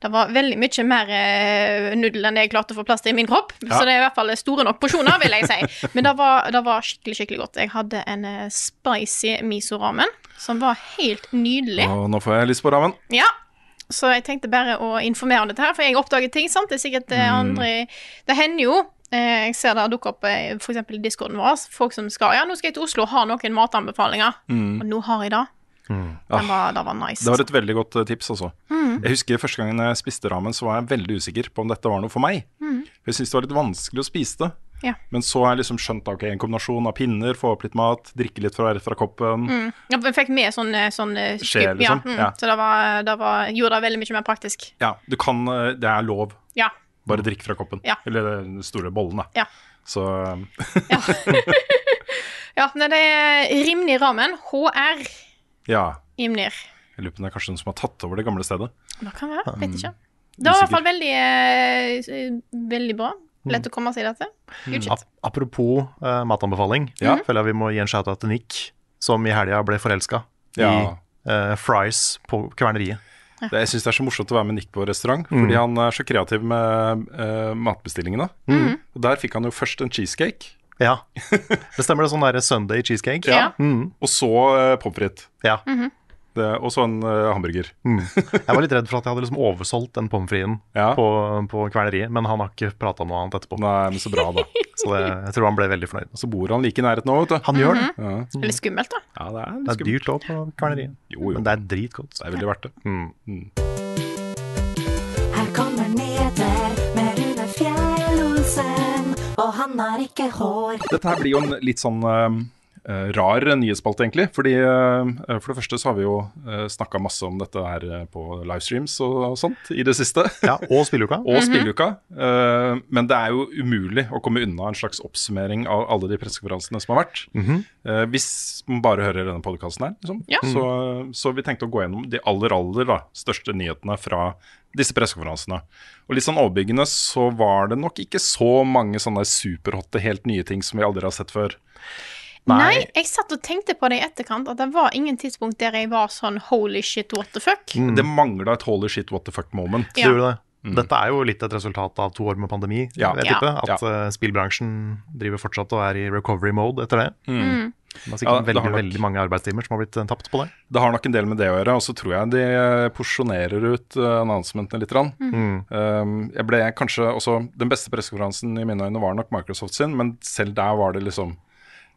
Det var veldig mye mer eh, nudel enn jeg klarte å få plass til i min kropp. Så det er i hvert fall store nok porsjoner, vil jeg si. Men det var, det var skikkelig, skikkelig godt. Jeg hadde en eh, spicy miso-ramen som var helt nydelig. Og nå får jeg lyst på ramen. Ja. Så jeg tenkte bare å informere om dette her, for jeg oppdager ting, sant. Det er sikkert eh, andre Det hender jo eh, Jeg ser det dukker opp f.eks. for eksempel i discorden vår, folk som skal Ja, nå skal jeg til Oslo og ha noen matanbefalinger. Og nå har jeg det. Den var, det var nice. Det var et veldig godt eh, tips, altså. Jeg husker første gangen jeg spiste ramen, så var jeg veldig usikker på om dette var noe for meg. Mm. Jeg syntes det var litt vanskelig å spise det. Ja. Men så har jeg liksom skjønt ok, en kombinasjon av pinner, få opp litt mat, drikke litt fra, fra koppen. Ja, for jeg fikk med sånn, eh, sånn eh, Skje, liksom. Ja, mm, Ja. Så det, var, det var, gjorde det veldig mye mer praktisk. Ja, du kan Det er lov. Ja. Bare drikk fra koppen. Ja. Eller den store bollen, da. Ja. Så Ja. ja det er Rimnir Ramen. HR ja. Imnir. Jeg lurer på om det er kanskje noen som har tatt over det gamle stedet. Det kan være. Vet ikke. Det var i hvert fall veldig, eh, veldig bra. Lett å komme seg dette. Good shit. Ap apropos eh, matanbefaling, Ja. føler jeg vi må gi en shout-out til Nick, som i helga ble forelska Ja. i eh, fries på kverneriet. Det, jeg syns det er så morsomt å være med Nick på restaurant, Mm. fordi han er så kreativ med eh, matbestillingene. Og Der fikk han jo først en cheesecake, Ja, det stemmer. det Sånn der Sunday cheesecake. Ja. Mm, og så uh, pommes frites. ja. Det- Og så en uh, hamburger. Jeg var litt redd for at jeg hadde liksom oversolgt den pommes fritesen Ja. på, på kverneriet, men han har ikke prata noe annet etterpå. Nei, men så bra, da. Så det, jeg tror han ble veldig fornøyd. Så bor han like i nærheten nå, vet du. Han gjør det. Ja, Litt skummelt, da. ja det er Det er dyrt òg på kverneriet, Jo, jo. men det er dritgodt. Det er veldig verdt det. Mm. Her kommer nyheter han har ikke hår. Dette her blir jo en litt sånn eh, rar nyhetsspalte, egentlig. Fordi uh, For det første så har vi jo uh, snakka masse om dette her på livestreams og, og sånt i det siste. Ja, og spilleuka. og spilleuka. Uh, men det er jo umulig å komme unna en slags oppsummering av alle de pressekonferansene som har vært. Eh, hvis man bare hører denne podkasten her. Liksom. Ja. Så, så vi tenkte å gå gjennom de aller, aller da, største nyhetene fra disse pressekonferansene. Og litt sånn overbyggende så var det nok ikke så mange sånne superhotte, helt nye ting som vi aldri har sett før. Nei. jeg satt og tenkte på det i etterkant, at det var ingen tidspunkt der jeg var sånn holy shit, what the fuck. Det mangla et holy shit what the fuck moment. Ja. Det det. Dette er jo litt et resultat av to år med pandemi, Ja. jeg tippe. Ja. At ja. spillbransjen driver fortsatt og er i recovery mode etter det. Det er Ja, sikkert det veldig, nok- veldig mange arbeidstimer som har blitt eh, tapt på det. Det har nok en del med det å gjøre, og så tror jeg de eh, porsjonerer ut uh, announcementene litt. grann. Mm. Um, jeg ble kanskje også Den beste pressekonferansen i mine øyne var nok Microsoft sin, men selv der var det liksom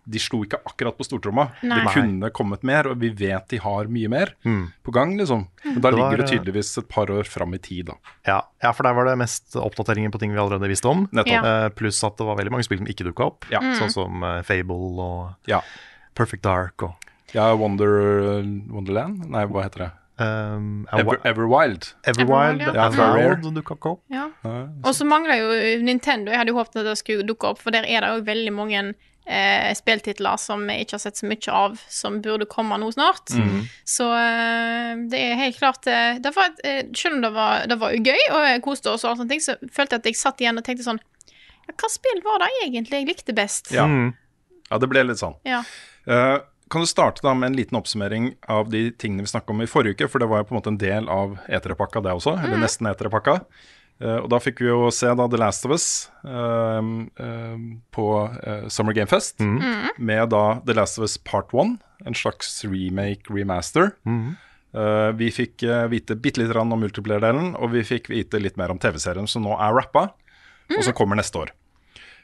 De slo ikke akkurat på stortromma. Nei. Det kunne kommet mer, og vi vet de har mye mer på gang, liksom. Men da Mm. Det var, ligger det eh, tydeligvis et par år fram i tid, da. Ja, ja, for der var det mest oppdateringer på ting vi allerede visste om. Nettopp. Ja. Eh, pluss at det var veldig mange spill som ikke dukka opp. Ja. Sånn som eh, Fable og Ja. Perfect Dark og ja Wonder, Wonderland? Nei, hva heter det? um, Ever, Everwild. Everwild. Everwild, ja. Dukka ikke opp. Ja. Og så mangler jo Nintendo. Jeg hadde jo håpet at det skulle dukke opp, for der er det jo veldig mange eh, spilltitler som vi ikke har sett så mye av, som burde komme nå snart. Så eh, det er helt klart eh, det var, eh, Selv om det var, det var gøy, og jeg koste oss, og sånne ting, så følte jeg at jeg satt igjen og tenkte sånn ja, Hva spill var det egentlig jeg likte best? Ja. Mm. ja, det ble litt sånn. Ja. Uh, kan du starte da med en liten oppsummering av de tingene vi snakka om i forrige uke? For det var jo på en måte en del av E3-pakka, det også. Eller nesten E3-pakka. Eh, og da fikk vi jo se da The Last of Us eh, eh, på eh, Summer Game Fest. Med da The Last of Us Part 1, en slags remake, remaster. Eh, vi fikk uh, vite bitte litt grann om multiplier-delen, og vi fikk vite litt mer om TV-serien som nå er rappa, og som kommer neste år.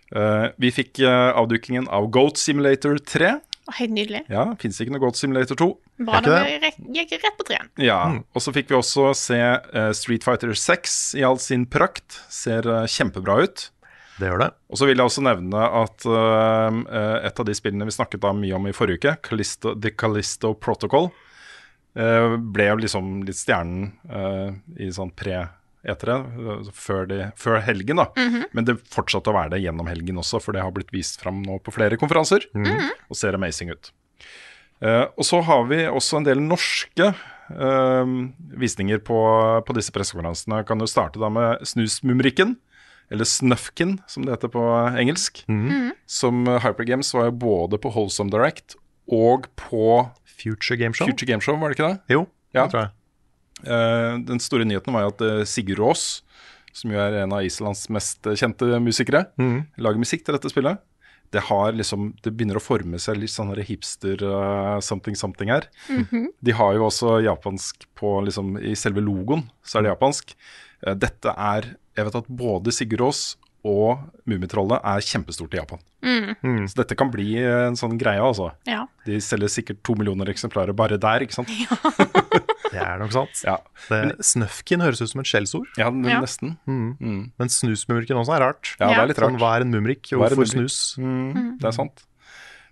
Uh, vi fikk avdukingen av Goat Simulator 3. Helt nydelig. Ja, Fins ikke noe godt Simulator 2. Bra. Da gikk rett på treen. Ja, Og så fikk vi også se uh, Street Fighter 6 i all sin prakt. Ser uh, kjempebra ut. Det gjør det. Og så vil jeg også nevne at eh, et av de spillene vi snakket da mye om i forrige uke, Callisto, The Callisto Protocol, eh, ble jo liksom litt stjernen eh, i sånn pre-etere eh, før, de- før helgen, da. Men det fortsatte å være det gjennom helgen også, for det har blitt vist fram nå på flere konferanser, og ser amazing ut. Uh, og så har vi også en del norske uh, visninger på, på disse pressekonferansene. Kan jo starte da med Snusmumrikken, eller Snufkin som det heter på engelsk. Som eh, Hypergames var jo både på Holsome Direct og på Future Game Show. Future Game Show, var det ikke det? Jo, Ja. det tror jeg. Eh, den store nyheten var jo at eh, Sigurd Aas, som jo er en av Islands mest eh, kjente musikere, lager musikk til dette spillet. Det har liksom, det begynner å forme seg litt sånn hipster-something-something something her. De har jo også japansk på liksom, I selve logoen så er det japansk. Uh, dette er Jeg vet at både Sigurd Aas og Mummitrollet er kjempestort i Japan. Så dette kan bli en sånn greie, altså. Ja. De selger sikkert to millioner eksemplarer bare der, ikke sant? Det er nok sant. Ja, Det, Snøfkin høres ut som et skjellsord, ja, men Mm. nesten. men snusmumrikken også er rart. Ja, det er litt Sånn, rart. hva er en mumrik, og hvorfor mumrik? snus? Mm, Det er sant.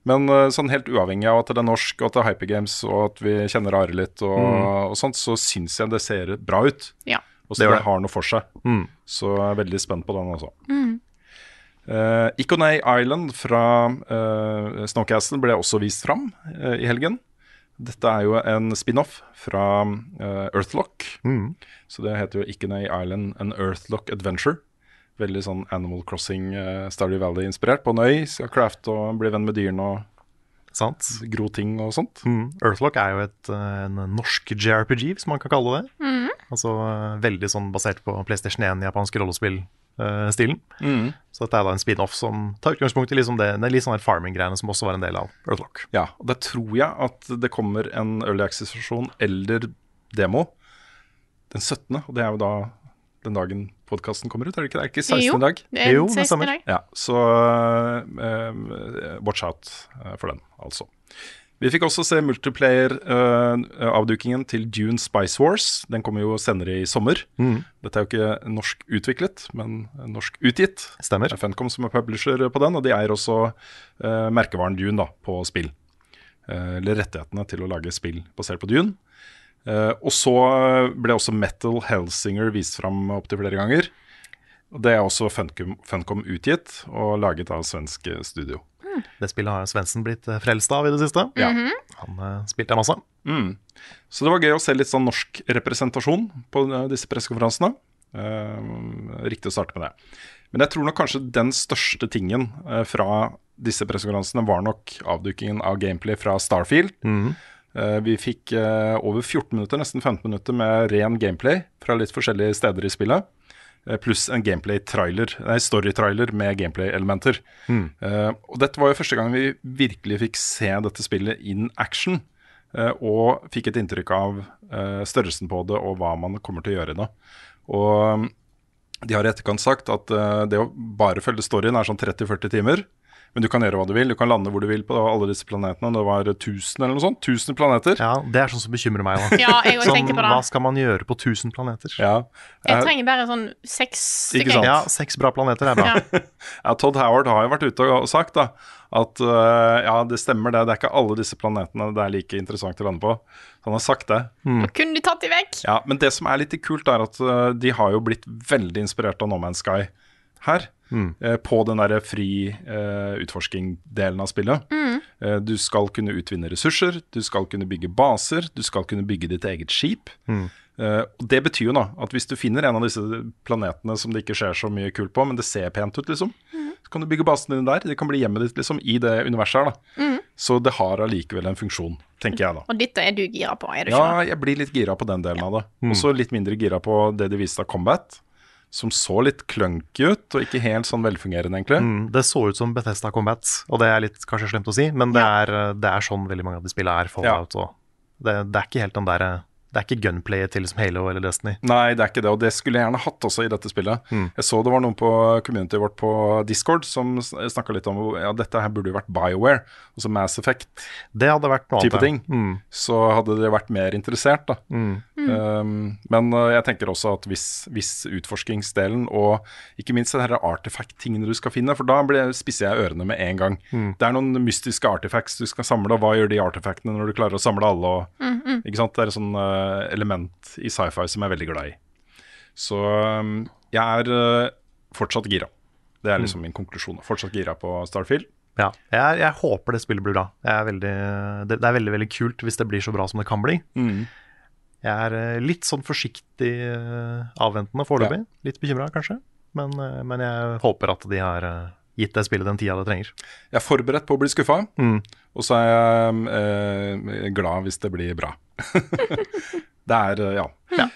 Men uh, sånn helt uavhengig av at det er norsk, og at det er Hypergames, og at vi kjenner Are litt, og, og sånt, så syns jeg det ser bra ut. Ja. Og så det det. har noe for seg. Mm. Så jeg er veldig spent på den også. Uh, Iconay Island fra uh, Snowcastle ble også vist fram uh, i helgen. Dette er jo en spin-off fra uh, Earthlock. Mm. Så det heter jo Iconay Island An Earthlock Adventure. Veldig sånn Animal Crossing, uh, Stardew Valley-inspirert. På en øy, skal crafte og bli venn med dyrene og Sant? gro ting og sånt. Mm. Earthlock er jo et, eh, en norsk JRPG, hvis man kan kalle det det. Altså veldig sånn basert på PlayStation 1, japansk rollespill-stilen. Mm. Så dette er da en spin-off som tar utgangspunkt i liksom det, det er litt sånn farming-greiene som også var en del av Earthlock. Ja, og der tror jeg at det kommer en early access-versjon eller demo den 17., og det er jo da den dagen podkasten kommer ut, er det ikke? Det er ikke 16. Jo, dag? det er Jo, det 16. stemmer. dag. Ja, så eh, watch out eh, for den, altså. Vi fikk også se multiplayer-avdukingen til Dune Spice Wars. Den kommer jo senere i sommer. Dette er jo ikke norsk utviklet, men norsk utgitt. Stemmer. Det er Funcom som er publisher på den, og de eier også uh, merkevaren Dune da, på spill. Uh, eller rettighetene til å lage spill basert på Dune. Uh, og så ble også Metal Hellsinger vist fram opptil flere ganger. Det er også Funcom, Funcom utgitt og laget av svensk studio. Det spillet har Svendsen blitt eh, frelst av i det siste. Ja. Han uh, spilte masse. Mm. Så det var gøy å se litt sånn norsk representasjon på eh, disse pressekonferansene. Uh, riktig å starte med det. Men jeg tror nok kanskje den største tingen uh, fra disse pressekonferansene var nok avdukingen av gameplay fra Starfield. Eh, vi fikk eh, over 14 minutter, nesten 15 minutter med ren gameplay fra litt forskjellige steder i spillet. Eh, Pluss en gameplay-trailer, nei, story-trailer med gameplay-elementer. Eh, og dette var jo første gang vi virkelig fikk se dette spillet in action. Uh, og fikk et inntrykk av uh, størrelsen på det og hva man kommer til å gjøre nå. Og mm, de har i etterkant sagt at det å bare følge storyen er sånn 30-40 timer. Men du kan gjøre hva du vil. Du kan lande hvor du vil på alle disse planetene. Det var 1000 eller noe sånt. 1000 planeter. Ja, Det er sånn som bekymrer meg. Da. Ja, jeg også Sånn, på det. hva skal man gjøre på 1000 planeter? Ja. Jeg Eh, trenger bare sånn seks Ikke stykker. sant? Ja, seks bra planeter er bra. Ja. Ja, Todd Howard har jo vært ute og sagt da, at uh, ja, det stemmer det. Det er ikke alle disse planetene det er like interessant å lande på. Han har sagt det. Da kunne de tatt de vekk. Ja, Men det som er litt kult, er at uh, de har jo blitt veldig inspirert av No Man's Sky her. Eh, på den derre fri uh, utforsking-delen av spillet. Eh, du skal kunne utvinne ressurser, du skal kunne bygge baser, du skal kunne bygge ditt eget skip. Eh, og Det betyr jo da at hvis du finner en av disse planetene som det ikke skjer så mye kult på, men det ser pent ut, liksom, så kan du bygge basen din der. Det kan bli hjemmet ditt liksom i det universet her. da. Så det har allikevel en funksjon, tenker jeg da. Og dette er du gira på, er du ikke? Ja, jeg blir litt gira på den delen av det. Og så litt mindre gira på det de viste av Combat, som så litt clunky ut, og ikke helt sånn velfungerende, egentlig. Mm, det så ut som Bethesda Combat, og det er litt kanskje slemt å si, men det, er, det er sånn veldig mange av de spillene er. Fallout, og det, det er ikke helt den der Det er ikke gunplayet til som Halo eller Destiny. Nei, det er ikke det, og det skulle jeg gjerne hatt også i dette spillet. Jeg så det var noen på communityet vårt på Discord som snakka litt om ja, dette her burde jo vært BioWare, altså Mass Effect. Det hadde vært noe type annet. ting, Mm. så hadde dere vært mer interessert. da. Um, men uh, jeg tenker også at hvis, hvis utforskingsdelen og ikke minst de her artifact-tingene du skal finne, for da blir, spisser jeg ørene med en gang. Det er noen mystiske artifacts du skal samle, og hva gjør de artifactene når du klarer å samle alle? Og, ikke sant? Det er sånn uh, element i sci-fi som jeg er veldig glad i. Så um, jeg er uh, fortsatt gira. Det er liksom min konklusjon. Fortsatt gira på Starfield. Ja, jeg, jeg håper det spillet blir bra. Er veldig, det, det er veldig veldig kult hvis det blir så bra som det kan bli. Jeg er eh, litt sånn forsiktig eh, avventende foreløpig. Litt bekymra, kanskje. Men, men jeg håper at de har gitt det spillet den tida det trenger. Jeg er forberedt på å bli skuffa, Mm. og så er jeg eh, glad hvis det blir bra. det er ja. ja.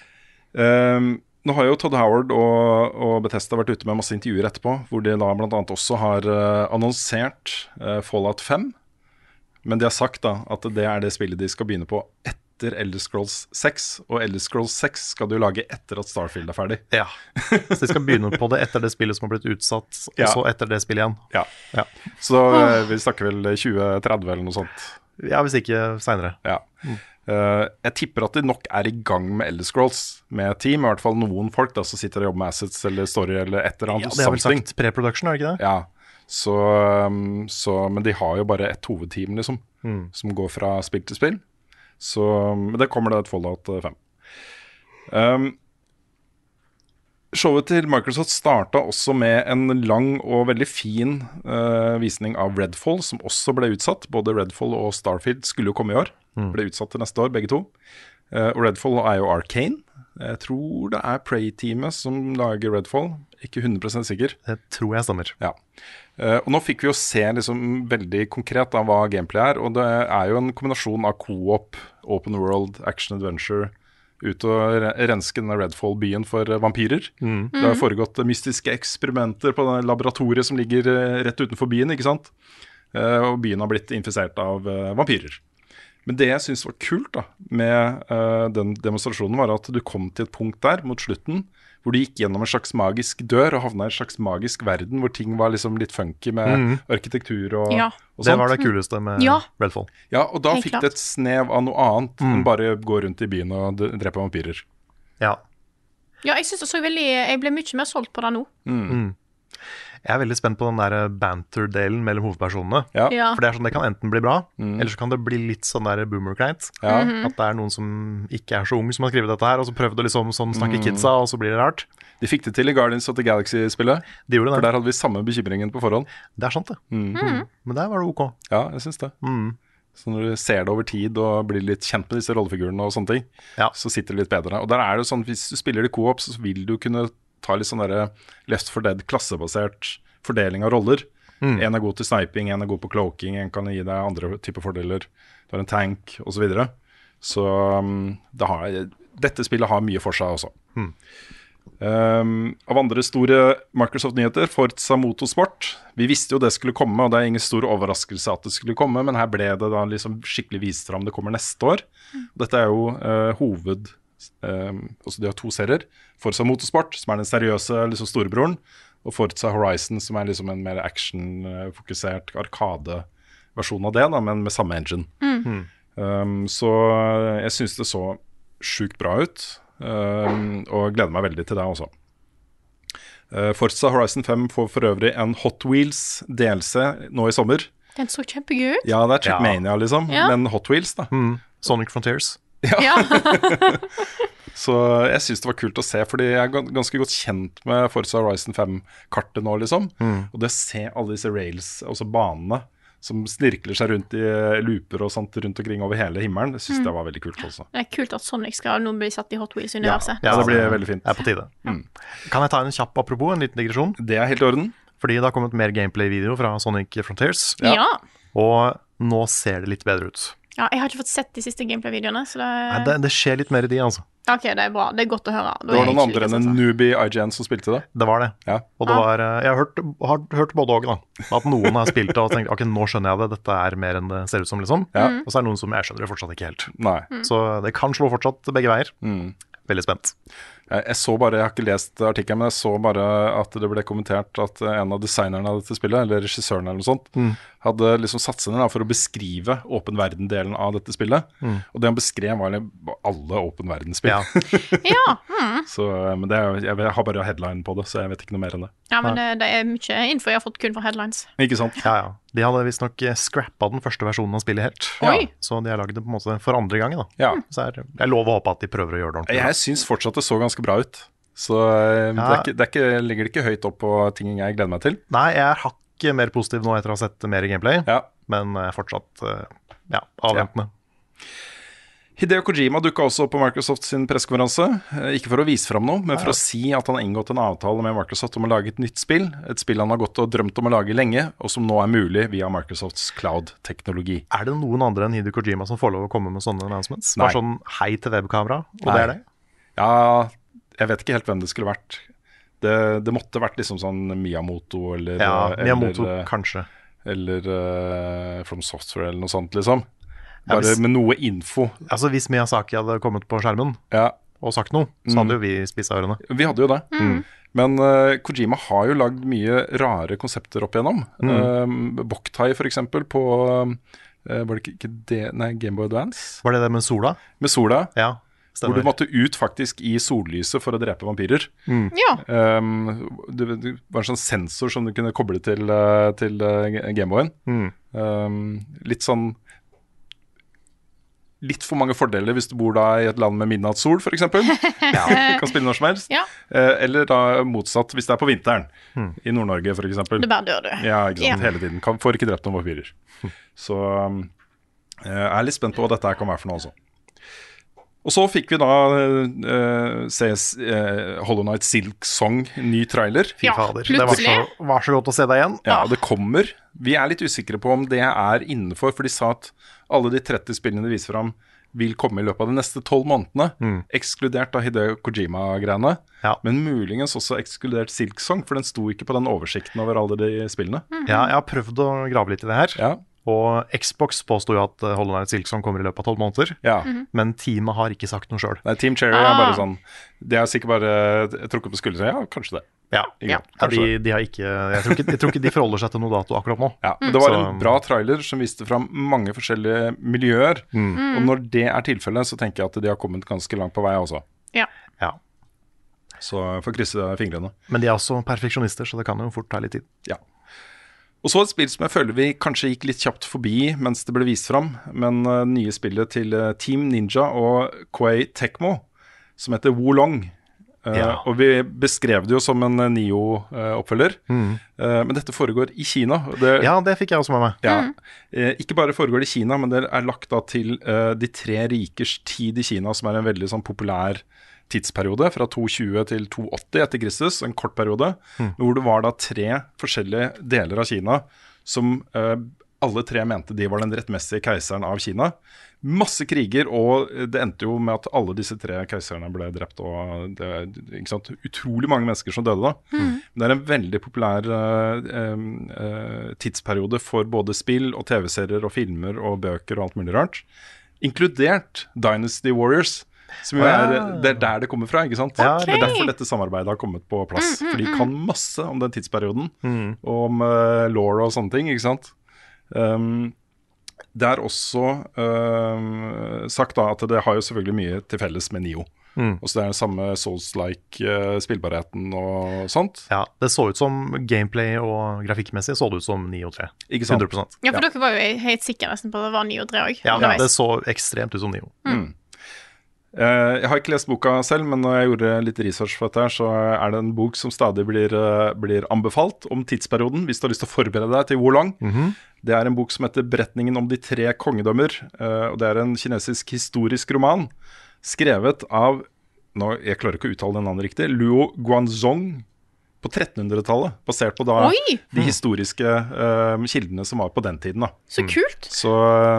Um, nå har jo Todd Howard og, og Bethesda vært ute med masse intervjuer etterpå, hvor de da bl.a. også har eh, annonsert eh, Fallout 5. Men de har sagt da at det er det spillet de skal begynne på etter Elder Scrolls 6. Og Elder Scrolls 6 skal du lage etter at Starfield er ferdig. Ja. Så de skal begynne på det etter det spillet som har blitt utsatt, og Ja. så etter det spillet igjen. Ja. Ja, Så eh, vi snakker vel 2030 eller noe sånt. ja hvis ikke seinere. Ja. Uh, jeg tipper at de nok er i gang med Elder Scrolls med team. I hvert fall noen folk da som sitter og jobber med assets eller story eller et eller Ja, det har vel sagt pre-production, er det ikke det? Ja, så, um, så, men de har jo bare ett hovedteam, liksom, som går fra spill til spill. Så men det kommer det et Fallout 5. Um, showet til Microsoft starta også med en lang og veldig fin uh, visning av Redfall, som også ble utsatt. Både Redfall og Starfield skulle jo komme i år. Ble utsatt til neste år, begge to. Uh, og Redfall er jo Arcane, Jeg tror det er Prey-teamet som lager Redfall. Ikke 100 sikker. Det tror jeg stemmer. Ja. Eh, og nå fikk vi jo se liksom veldig konkret av hva gameplay er. Og det er jo en kombinasjon av co-op, open world, action adventure. Ut og renske denne Redfall-byen for vampyrer. vampyrer. Det har foregått eh, mystiske eksperimenter på det laboratoriet som ligger eh, rett utenfor byen. ikke sant? Eh, og byen har blitt infisert av eh, vampyrer. Men det jeg syns var kult da, med uh, den demonstrasjonen, var at du kom til et punkt der mot slutten hvor du gikk gjennom en slags magisk dør og havna i en slags magisk verden hvor ting var liksom litt funky med arkitektur og, Ja. og Det var det kuleste med Ja. Redfall. Ja, og da Helt fikk klart. det et snev av noe annet enn bare gå rundt i byen og drepe vampyrer. Ja. Ja, jeg synes det så veldig Jeg ble mye mer solgt på det nå. Jeg er veldig spent på den der banter-delen mellom hovedpersonene. Ja. Ja. For det er sånn, det kan enten bli bra, eller så kan det bli litt sånn der boomer-kleint. Ja. At det er noen som ikke er så ung som har skrevet dette her, og så prøvde å liksom sånn snakke kidsa, og så blir det rart. De fikk det til i Guardians of the Galaxy-spillet. De gjorde det. For der hadde vi samme bekymringen på forhånd. Det er sant, det. Men der var det ok. Ja, jeg syns det. Så når du ser det over tid og blir litt kjent med disse rollefigurene, og sånne ting, Ja. så sitter det litt bedre. Og der er det sånn, Hvis du spiller det co-op, så vil du kunne ta litt sånn derre Left for Dead klassebasert fordeling av roller. En er god til sniping, en er god på cloaking, en kan gi deg andre typer fordeler. Du har en tank osv. Så, videre. så um, det har, dette spillet har mye for seg også. Um, av andre store Microsoft-nyheter, Forza Motorsport. Vi visste jo det skulle komme, og det er ingen stor overraskelse at det skulle komme, men her ble det da liksom skikkelig vist fram. Det kommer neste år. Dette er jo uh, hoved... Um, de har to serier. Forza Motorsport, som er den seriøse liksom storebroren, og Forza Horizon, som er liksom en mer actionfokusert Arkade-versjon av det, da, men med samme engine. Um, så jeg syns det så sjukt bra ut, um, og gleder meg veldig til det også. Uh, Forza Horizon 5 får for øvrig en Hot Wheels DLC nå i sommer. Den så kjempegøy ut. Ja, det er Checkmania, liksom, Ja. men Hot Wheels, da. Sonic Frontiers. Ja. Så jeg syns det var kult å se, fordi jeg er ganske godt kjent med Forza Horizon 5-kartet nå, liksom. Og det å se alle disse rails, altså banene, som snirkler seg rundt i looper og sånt rundt omkring over hele himmelen, det syns jeg var veldig kult også. Det er kult at Sonic skal nå bli satt i Hot Wheels-universet. Ja, det blir veldig fint. Det er på tide. Kan jeg ta en kjapp apropos, en liten digresjon? Det er helt i orden. Fordi det har kommet mer gameplay-video fra Sonic Frontiers, Ja. og nå ser det litt bedre ut. Ja. Jeg har ikke fått sett de siste gameplay-videoene, det, Nei, det, det skjer litt mer i de, altså. Ok, det er bra. Det er godt å høre. Da Det var noen andre enn en sånn. newbie IGN som spilte det. Det var det. Ja. Og det Ja. var eh, Jeg har hørt, har hørt både òg, da. At noen har spilt det og tenkt ok, nå skjønner jeg det, dette er mer enn det ser ut som, liksom. Ja. Mm. Og så er det noen som jeg skjønner det fortsatt ikke helt. Nei. Så det kan slå fortsatt begge veier. Mm. Veldig spent. Jeg, jeg så bare, jeg har ikke lest artikkelen, men jeg så bare at det ble kommentert at en av designerne av dette spillet, eller regissøren eller noe sånt, Mm. hadde liksom satt seg ned for å beskrive åpen verden-delen av dette spillet. Og det han beskrev, var liksom alle åpen verden-spill. Mm. Ja. Ja, mm. Så, men det er, jeg, jeg har bare headline på det, så jeg vet ikke noe mer enn det. ja, men det, det er mye info jeg har fått kun fra headlines. Ikke sant? ja, ja. De hadde visstnok scrappa den første versjonen av spillet helt. Oi. Så de har lagd det på en måte for andre gang. da. Ja. Så er, jeg lover å håpe at de prøver å gjøre det ordentlig. Jeg syns fortsatt det så ganske bra ut. Så ja. det, ikke, det ikke, ligger det ikke høyt opp på ting jeg gleder meg til. Nei, jeg er hakket mer positiv nå etter å ha sett mer gameplay, Ja. men eh, fortsatt eh, ja, avventende. Hideo Kojima dukka også opp på Microsoft sin pressekonferanse. eh, Ikke for å vise fram noe, men for å si at han har inngått en avtale med Microsoft om å lage et nytt spill. Et spill han har gått og drømt om å lage lenge, og som nå er mulig via Microsofts cloud-teknologi. Er det noen andre enn Hideo Kojima som får lov å komme med sånne announcements? Nei. Bare sånn hei til webkamera, og Nei. det er det? Ja, jeg vet ikke helt hvem det skulle vært. Det, det måtte vært liksom sånn Miyamoto eller Ja, Miyamoto, eller, eh, kanskje. eller uh, From Software eller noe sånt, liksom. Ja, Bare hvis- med noe info. Altså Hvis Miyazaki hadde kommet på skjermen Ja, og sagt noe, så hadde jo vi spissa ørene. Vi hadde jo det. Men uh, Kojima har jo lagd mye rare konsepter opp igjennom. Mm. Boktai, for eksempel, på uh, Var det ikke- ikke det Nei, Gameboy Advance? Var det det med sola? Med sola. Ja, Hvor du måtte ut faktisk i sollyset for å drepe vampyrer. Ja. Um, det, det var en sånn sensor som du kunne koble til, eh, til eh, Gameboyen. Mm. Um, litt sånn Litt for mange fordeler hvis du bor da i et land med midnattssol, f.eks. Ja. kan spille når som helst. Ja. Eh, eller da motsatt, hvis det er på vinteren. I Nord-Norge, f.eks. Du bare dør, du. Ja, ikke sant. Ja. Hele tiden. Kan, får ikke drept noen vampyrer. Så um, jeg er litt spent på hva dette her kan være for noe også. Og så fikk vi da uh, se uh, Hollow Night Silk Song, ny trailer. Fy Ja, fader. Det var så, var så godt å se deg igjen. Ja, det kommer. Vi er litt usikre på om det er innenfor, for de sa at alle de 30 spillene de viser fram, vil komme i løpet av de neste tolv månedene. Ekskludert av Hideo Kojima-greiene. Ja. Men muligens også ekskludert Silk Song, for den sto ikke på den oversikten over alle de spillene. Ja, jeg har prøvd å grave litt i det her. Ja, Og Xbox påsto jo at eh, Hollow Night Silkson kommer i løpet av tolv måneder. ja. Men teamet har ikke sagt noe sjøl. Nei, Team Cherry er Ah. bare sånn De har sikkert bare trukket på skuldrene. Ja, kanskje det. Ja. Ja? Kanskje de, det. de har ikke, jeg, tror ikke, jeg tror ikke de forholder seg til noe dato akkurat nå. Ja, mm. Det var Så- en bra trailer som viste fram mange forskjellige miljøer. Og når det er tilfellet, så tenker jeg at de har kommet ganske langt på vei også. Ja. Ja. Så får krysse fingrene. Men de er også perfeksjonister, så det kan jo fort ta litt tid. Ja. Og så et spill som jeg føler vi kanskje gikk litt kjapt forbi mens det ble vist fram, men uh, nye spillet til uh, Team Ninja og Koei Tekmo, som heter Wolong. Uh, Ja. Og vi beskrev det jo som en uh, Nio-oppfølger, Uh, men dette foregår i Kina. og Det, Ja, det fikk jeg også med meg. ja. Eh, ikke bare foregår det i Kina, men det er lagt da til de tre rikers tid i Kina, som er en veldig sånn populær tidsperiode, fra 220 til 280 etter Kristus, en kort periode, hvor det var da tre forskjellige deler av Kina som eh, alle tre mente de var den rettmessige keiseren av Kina. Masse kriger, og det endte jo med at alle disse tre keiserne ble drept. og det? Utrolig mange mennesker som døde da. Det er en veldig populær eh, eh, tidsperiode for både spill og TV-serier og filmer og bøker og alt mulig rart. Inkludert Dynasty Warriors. Som jo er, det er der det kommer fra, ikke sant? Okay. Det er derfor dette samarbeidet har kommet på plass. For de kan masse om den tidsperioden, og om uh, law og sånne ting, ikke sant? Um, det er også uh, sagt da at det har jo selvfølgelig mye til felles med Nio. Og så det er den samme Souls-like uh, spillbarheten og sånt. Ja, Det så ut som gameplay og grafikkmessig så det ut som 9 og 3. Ikke sant? 100 Ja, for dere var jo helt sikre nesten på at det var 9 og 3 òg. Ja, det så ekstremt ut som 9. Eh, jeg har ikke lest boka selv, men når jeg gjorde litt research for dette, så er det en bok som stadig blir, eh, blir anbefalt om tidsperioden, hvis du har lyst til å forberede deg til hvor lang. Det er en bok som heter 'Beretningen om de tre kongedømmer'. eh, og Det er en kinesisk historisk roman skrevet av nå, Jeg klarer ikke å uttale den navnet riktig. Luo Guanzong på 1300-tallet. Basert på da Oi! de historiske uh, kildene som var på den tiden. da Så kult. så,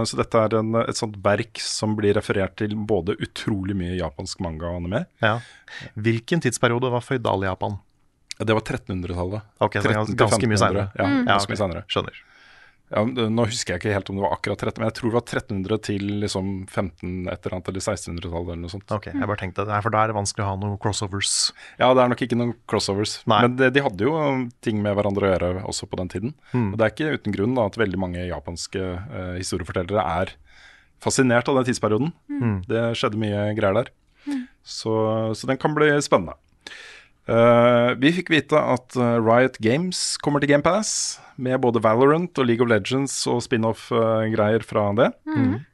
så dette er en, et sånt verk som blir referert til både utrolig mye japansk manga og anime. Ja. Hvilken tidsperiode var føydal-Japan? Ja, Det var 1300-tallet. Ok, 13 ganske mye 1500. senere. Ja, Ja, ganske mye senere. Skjønner. Ja, nå husker jeg ikke helt om det var akkurat 13, men jeg tror det var 1300 til liksom 15 et eller annet, eller 1600-tallet eller noe sånt. Ok, jeg bare tenkte for da er det vanskelig å ha noen crossovers. Ja, det er nok ikke noen crossovers. Nei. Men det, de hadde jo ting med hverandre å gjøre også på den tiden. Og det er ikke uten grunn da, at veldig mange japanske eh, historiefortellere er fascinert av den tidsperioden. Det skjedde mye greier der. Så, så den kan bli spennende. Uh, vi fikk vite at eh, Riot Games kommer til GamePass med både Valorant og League of Legends og spin-off-greier fra det.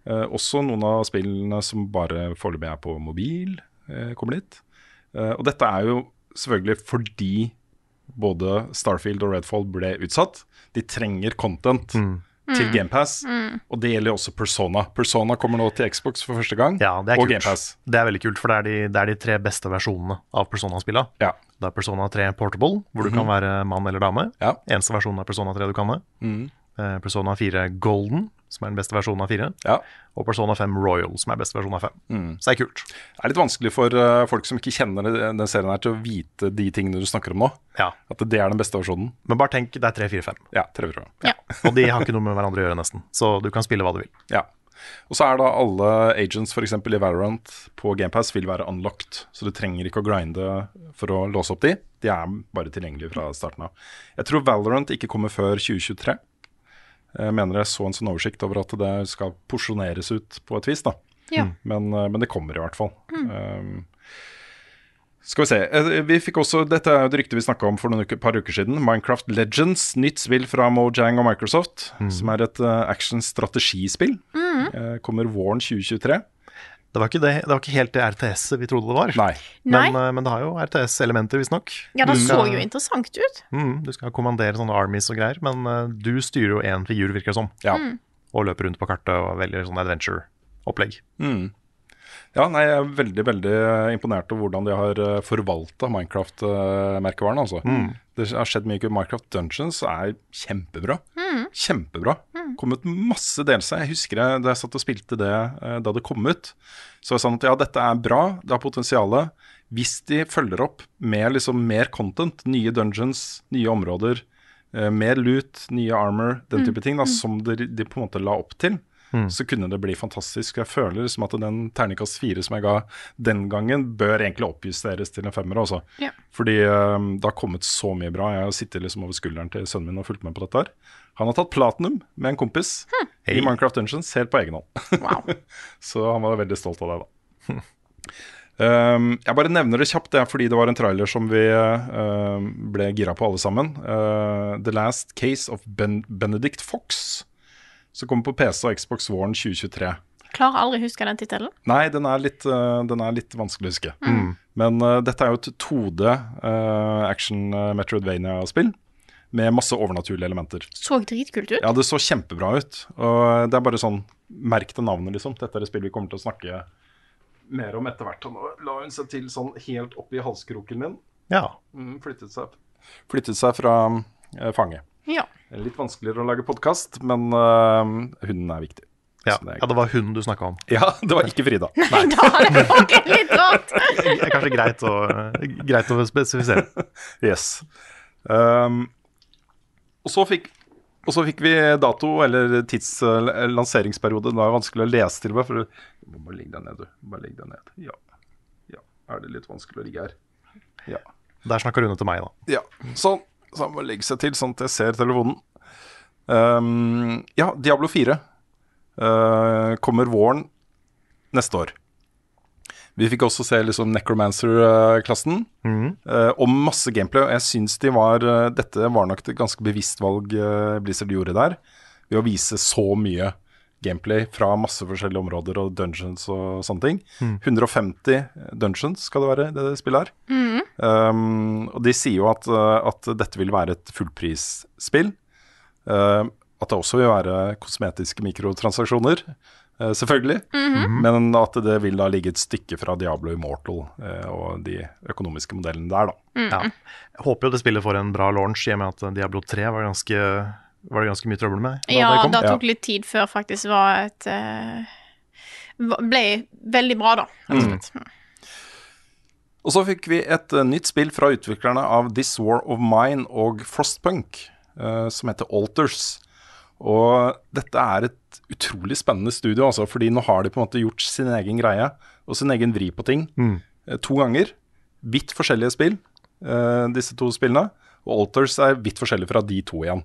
Eh, også noen av spillene som bare foreløpig er på mobil, eh, kommer dit. Eh, og dette er jo selvfølgelig fordi både Starfield og Redfall ble utsatt. De trenger content til GamePass, og det gjelder også Persona. Persona kommer nå til Xbox for første gang, Ja, og. GamePass. Det er veldig kult, for det er de, det er de tre beste versjonene av Persona-spillene. Ja. Det er Persona 3 Portable, hvor du kan være mann eller dame. Ja. Eneste versjonen av Persona 3 du kan det. Mm. Persona 4 Golden, som er den beste versjonen av 4. ja. Og Persona 5 Royal, som er beste versjonen av 5. Så det er kult. Det er litt vanskelig for eh, folk som ikke kjenner den serien her til å vite de tingene du snakker om nå. Ja. At det er den beste versjonen. Men bare tenk, det er 3, 4, 5. Ja, trevlig. Ja. Og de har ikke noe med hverandre å gjøre, nesten. Så du kan spille hva du vil. Ja. Og så er da alle agents f.eks. i Valorant på GamePass vil være unlocked. Så du trenger ikke å grinde for å låse opp de. De er bare tilgjengelige fra starten av. Jeg tror Valorant ikke kommer før 2023. Jeg mener jeg så en sånn oversikt over at det skal porsjoneres ut på et vis. da. Ja. Men, eh, men det kommer i hvert fall. Um, skal vi se. eh, Vi fikk også, Dette er jo et rykte vi snakka om for noen uker, par uker siden. Minecraft Legends, nytt spill fra Mojang og Microsoft. Som er et uh, action-strategispill. Eh, kommer våren 2023. Det var ikke, det, det var ikke helt det RTS-et vi trodde det var. Nei. Men, Nei. men det har jo RTS-elementer, visstnok. Ja, det Du så jo interessant ut. Mm, du skal kommandere sånne armies og greier, men eh, du styrer jo én figur, virker det som. Ja. Og løper rundt på kartet og velger sånn adventure-opplegg. Mm. Ja, nei, jeg er veldig veldig imponert over hvordan de har forvalta Minecraft-merkevaren. altså. Det har skjedd mye. Minecraft Dungeons er kjempebra. Kjempebra. Kommet masse delelser. Jeg husker jeg, da jeg satt og spilte det eh, da det kom ut, så var det sånn at ja, dette er bra, det har potensial. Hvis de følger opp med liksom mer content, nye dungeons, nye områder, eh, mer loot, nye armor, den type ting, da, som de, de på en måte la opp til, så kunne det bli fantastisk. Jeg føler som at den terningkast fire som jeg ga den gangen, bør egentlig oppjusteres til en femmer. Også. Ja. Fordi um, det har kommet så mye bra. Jeg har sittet liksom over skulderen til sønnen min og fulgt med på dette. her. Han har tatt platinum med en kompis i Minecraft Dungeons helt på egen hånd. Wow. så han var veldig stolt av det, da. Um, jeg bare nevner det kjapt, det er fordi det var en trailer som vi uh, ble gira på alle sammen. Uh, The Last Case of ben Benedict Fox. Som kommer på PC og Xbox våren 2023. Klarer aldri å huske den tittelen. Nei, den er litt, uh, den er litt vanskelig å huske. Men uh, dette er jo et 2D uh, action uh, Metroidvania-spill med masse overnaturlige elementer. Så dritkult ut. Ja, det så kjempebra ut. Og det er bare sånn Merk det navnet, liksom. Dette er et spill vi kommer til å snakke mer om etter hvert. Nå la hun seg til sånn helt oppi halskroken min. Ja. Mm, flyttet, seg, flyttet seg fra eh, fanget. Ja. Litt vanskeligere å lage podkast, men uh, hunden er viktig. Ja. Det er- ja, det var hunden du snakka om. Ja, det var ikke Frida. Nei, da er det faktisk litt rart. Det er kanskje greit å, greit å spesifisere. Yes. Um, og, så fikk, og så fikk vi dato, eller tidslanseringsperiode. Det er vanskelig å lese til meg. For du må legge deg ned, du. Bare ligge deg ned. Ja. ja. Er det litt vanskelig å ligge her? Ja. Der snakka Rune til meg, da. ja. Sånn. Så han må legge seg til, sånn at jeg ser telefonen. Um, ja, Diablo 4 uh, kommer våren neste år. Vi fikk også se liksom Necromancer-klassen. eh, og masse gameplay. Jeg syns de var uh, Dette var nok et ganske bevisst valg eh, Blizzard gjorde der. Ved å vise så mye gameplay fra masse forskjellige områder og dungeons og sånne ting. 150 dungeons skal det være, det spillet her. Um, og de sier jo at, eh, at dette vil være et fullprisspill. Uh, at det også vil være kosmetiske mikrotransaksjoner, uh, selvfølgelig. Men at det vil da ligge et stykke fra Diablo Immortal uh, og de økonomiske modellene der, da. Ja. Jeg håper jo det spillet får en bra launch, i og med at Diablo 3 var, ganske, var det ganske mye trøbbel med. da Ja, det kom. det tok litt tid før faktisk var et eh, Ble veldig bra, da. rett og slett. Og så fikk vi et eh, nytt spill fra utviklerne av This War of Mine og Frostpunk, eh, som heter Alters. Og dette er et utrolig spennende studio, altså, fordi nå har de på en måte gjort sin egen greie og sin egen vri på ting eh, to ganger. Vidt forskjellige spill, eh, disse to spillene. Og Alters er vidt forskjellig fra de to igjen.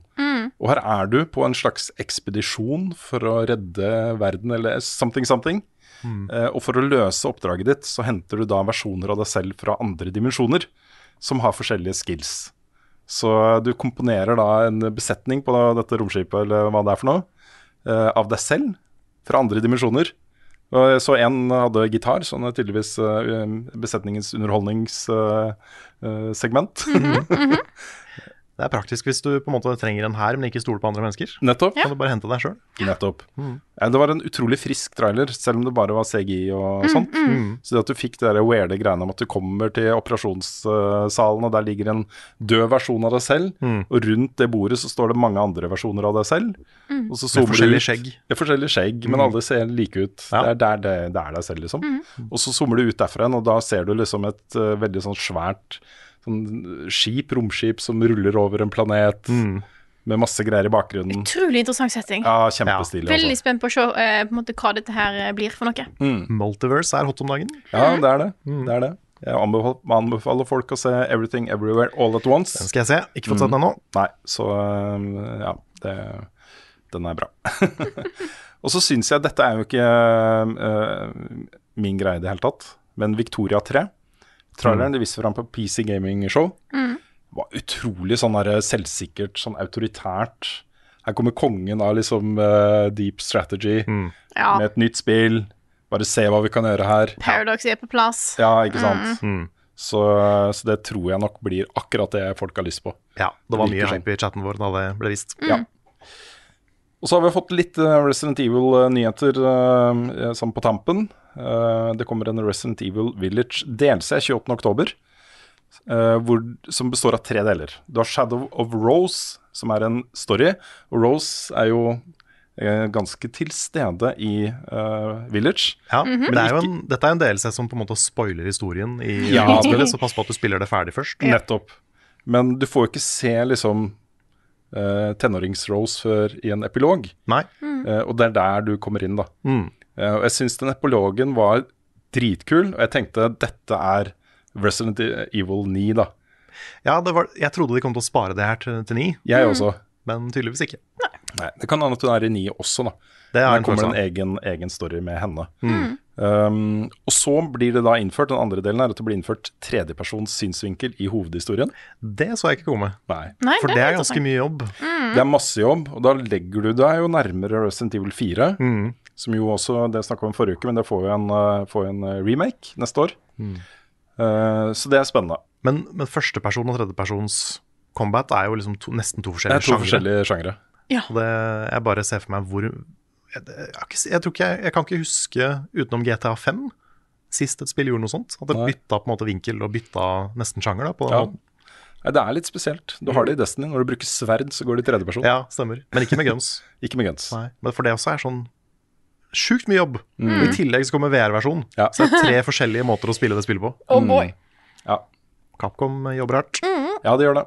Og her er du på en slags ekspedisjon for å redde verden, eller something something. Eh, og for å løse oppdraget ditt, så henter du da versjoner av deg selv fra andre dimensjoner, som har forskjellige skills. Så du komponerer da en besetning på dette romskipet, eller hva det er for noe, eh, av deg selv, fra andre dimensjoner. Så en hadde gitar, sånn er tydeligvis eh, besetningens underholdningssegment. Det er praktisk hvis du på en måte trenger en hær, men ikke stoler på andre mennesker. Nettopp. Kan du bare hente deg sjøl. Nettopp. Ja, det var en utrolig frisk trailer, selv om det bare var CGI og sånt. Så det at du fikk det der weirde greiene om at du kommer til operasjonssalen, og der ligger en død versjon av deg selv, og rundt det bordet så står det mange andre versjoner av deg selv. Og så zoomer du forskjellig ut- skjegg. Ja, forskjellig skjegg, men alle ser like ut. Ja. Det, er der, det, det er deg selv, liksom. Og så zoomer du ut derfra igjen, og da ser du liksom et uh, veldig sånn svært sånn skip, romskip, som ruller over en planet. Med masse greier i bakgrunnen. Utrolig interessant setting. Ja, kjempestilig. Veldig altså. spent på å se uh, på en måte hva dette her eh, blir for noe. Multiverse er hot om dagen. Ja, det er det. det, er det. Jeg anbefaler, anbefaler folk å se Everything Everywhere All At Once. Den skal jeg se. Ikke fått sett den ennå. Nei, så uh, ja, det, den er bra. og så syns jeg dette er jo ikke uh, min greie i det hele tatt, men Victoria 3, traileren de viste fram på PC Gaming Show, var utrolig sånn der selvsikkert, sånn autoritært. Her kommer kongen av liksom uh, deep strategy Ja. med et nytt spill. Bare se hva vi kan gjøre her. Paradox er på plass. Ja, ikke sant? Så, så det tror jeg nok blir akkurat det folk har lyst på. Ja, det var mye sånn. hype i chatten vår da det ble vist. Ja. Og så har vi fått litt eh, Resident Evil-nyheter sånn på tampen. Eh, det kommer en Resident Evil Village DLC 28.10, uh, som består av tre deler. Du har Shadow of Rose, som er en story. Og Rose er jo eh, ganske til stede i uh, Village. Ja, men det er jo en, dette er en DLC som på en måte spoiler historien i Ja, spillet, så pass på at du spiller det ferdig først. Nettopp. Men du får jo ikke se liksom uh, tenårings-Rose før i en epilog. Nei. Eh, og det er der du kommer inn, da. Mm. Uh, og jeg syns den epilogen var dritkul, og jeg tenkte dette er Resident Evil 9, da. Ja, det var, jeg trodde de kom til å spare det her til, til 9. Jeg også. men tydeligvis ikke. Nei, det kan hende at hun er i 9 også, da. Det er Der kommer det en egen, egen story med henne. Um, og så blir det da innført, den andre delen er at det blir innført tredjepersons synsvinkel i hovedhistorien. Det så jeg ikke komme. Nei. Nei, For det er interessant. ganske mye jobb. Det er masse jobb, og da legger du deg jo nærmere Resident Evil 4. Mm. Som jo også, det snakka vi om forrige uke, men det får jo en, uh, får en uh, remake neste år. Uh, så det er spennende. Men, men førsteperson og tredjepersons combat er jo liksom to, nesten to er forskjellige to sjangre. det, jeg bare ser for meg hvor jeg, jeg, jeg, tror ikke jeg, jeg kan ikke huske utenom GTA 5 sist et spill gjorde noe sånt. At det Nei. bytta på en måte vinkel og bytta nesten sjanger. da på den Ja. måten. Nei, det er litt spesielt. Du har det i Destiny. Når du bruker sverd, så går det i tredjeperson. Ja, stemmer. Men ikke med guns. Ikke med guns. Nei, men For det også er sånn sjukt mye jobb. Og I tillegg så kommer VR-versjon. Ja. Så det er tre forskjellige måter å spille det spillet på. Oh boy. Ja. Capcom jobber hardt. Ja, det gjør det.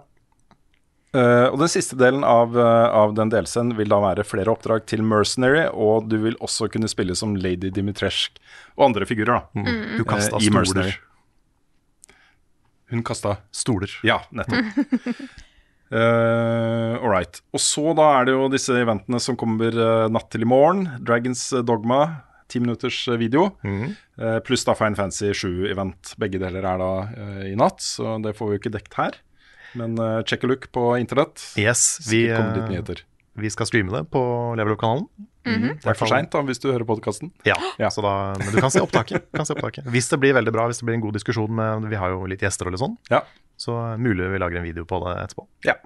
Eh, og den siste delen av, uh, av den delscenen vil da være flere oppdrag til Mercenary, og du vil også kunne spille som Lady Dimitrescu og andre figurer, da. Du kasta uh, Mercenary. stoler. Hun kasta Stoler. Ja, nettopp. Uh, All right. Og så da er det jo disse eventene som kommer eh, natt til i morgen. Dragons Dogma, ti minutters eh, video. Eh, pluss da Fine Fancy 7-event. Begge deler er da eh, i natt, så det får vi jo ikke dekt her. Men uh, check a look på internett. Yes, vi, eh, nyheter. vi skal streame det på Level Up-kanalen. Det er for seint hvis du hører podkasten. Ja, Ja. Så da, men du kan se opptaket. Kan se opptaket. Hvis det blir veldig bra, hvis det blir en god diskusjon med Vi har jo litt gjester og litt sånn, Ja. så mulig vi lager en video på det etterpå. Ja.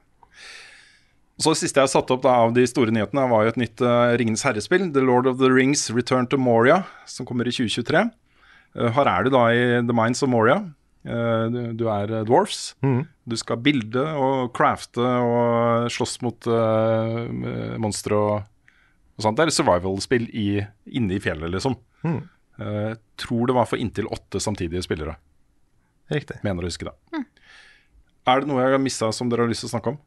Så Det siste jeg satte satt opp da, av de store nyhetene, var jo et nytt uh, Ringenes herrespill. The Lord of the Rings Return to Moria, som kommer i 2023. Uh, her er du da i The Minds of Moria. Uh, du, du er dwarfs. dwarfs. Du skal bilde og crafte og slåss mot uh, monstre og, og sånt. Det er survival-spill inne i fjellet, liksom. Eh, tror det var for inntil åtte samtidige spillere. Riktig. Mener å huske det. Er det noe jeg har mista som dere har lyst til å snakke om?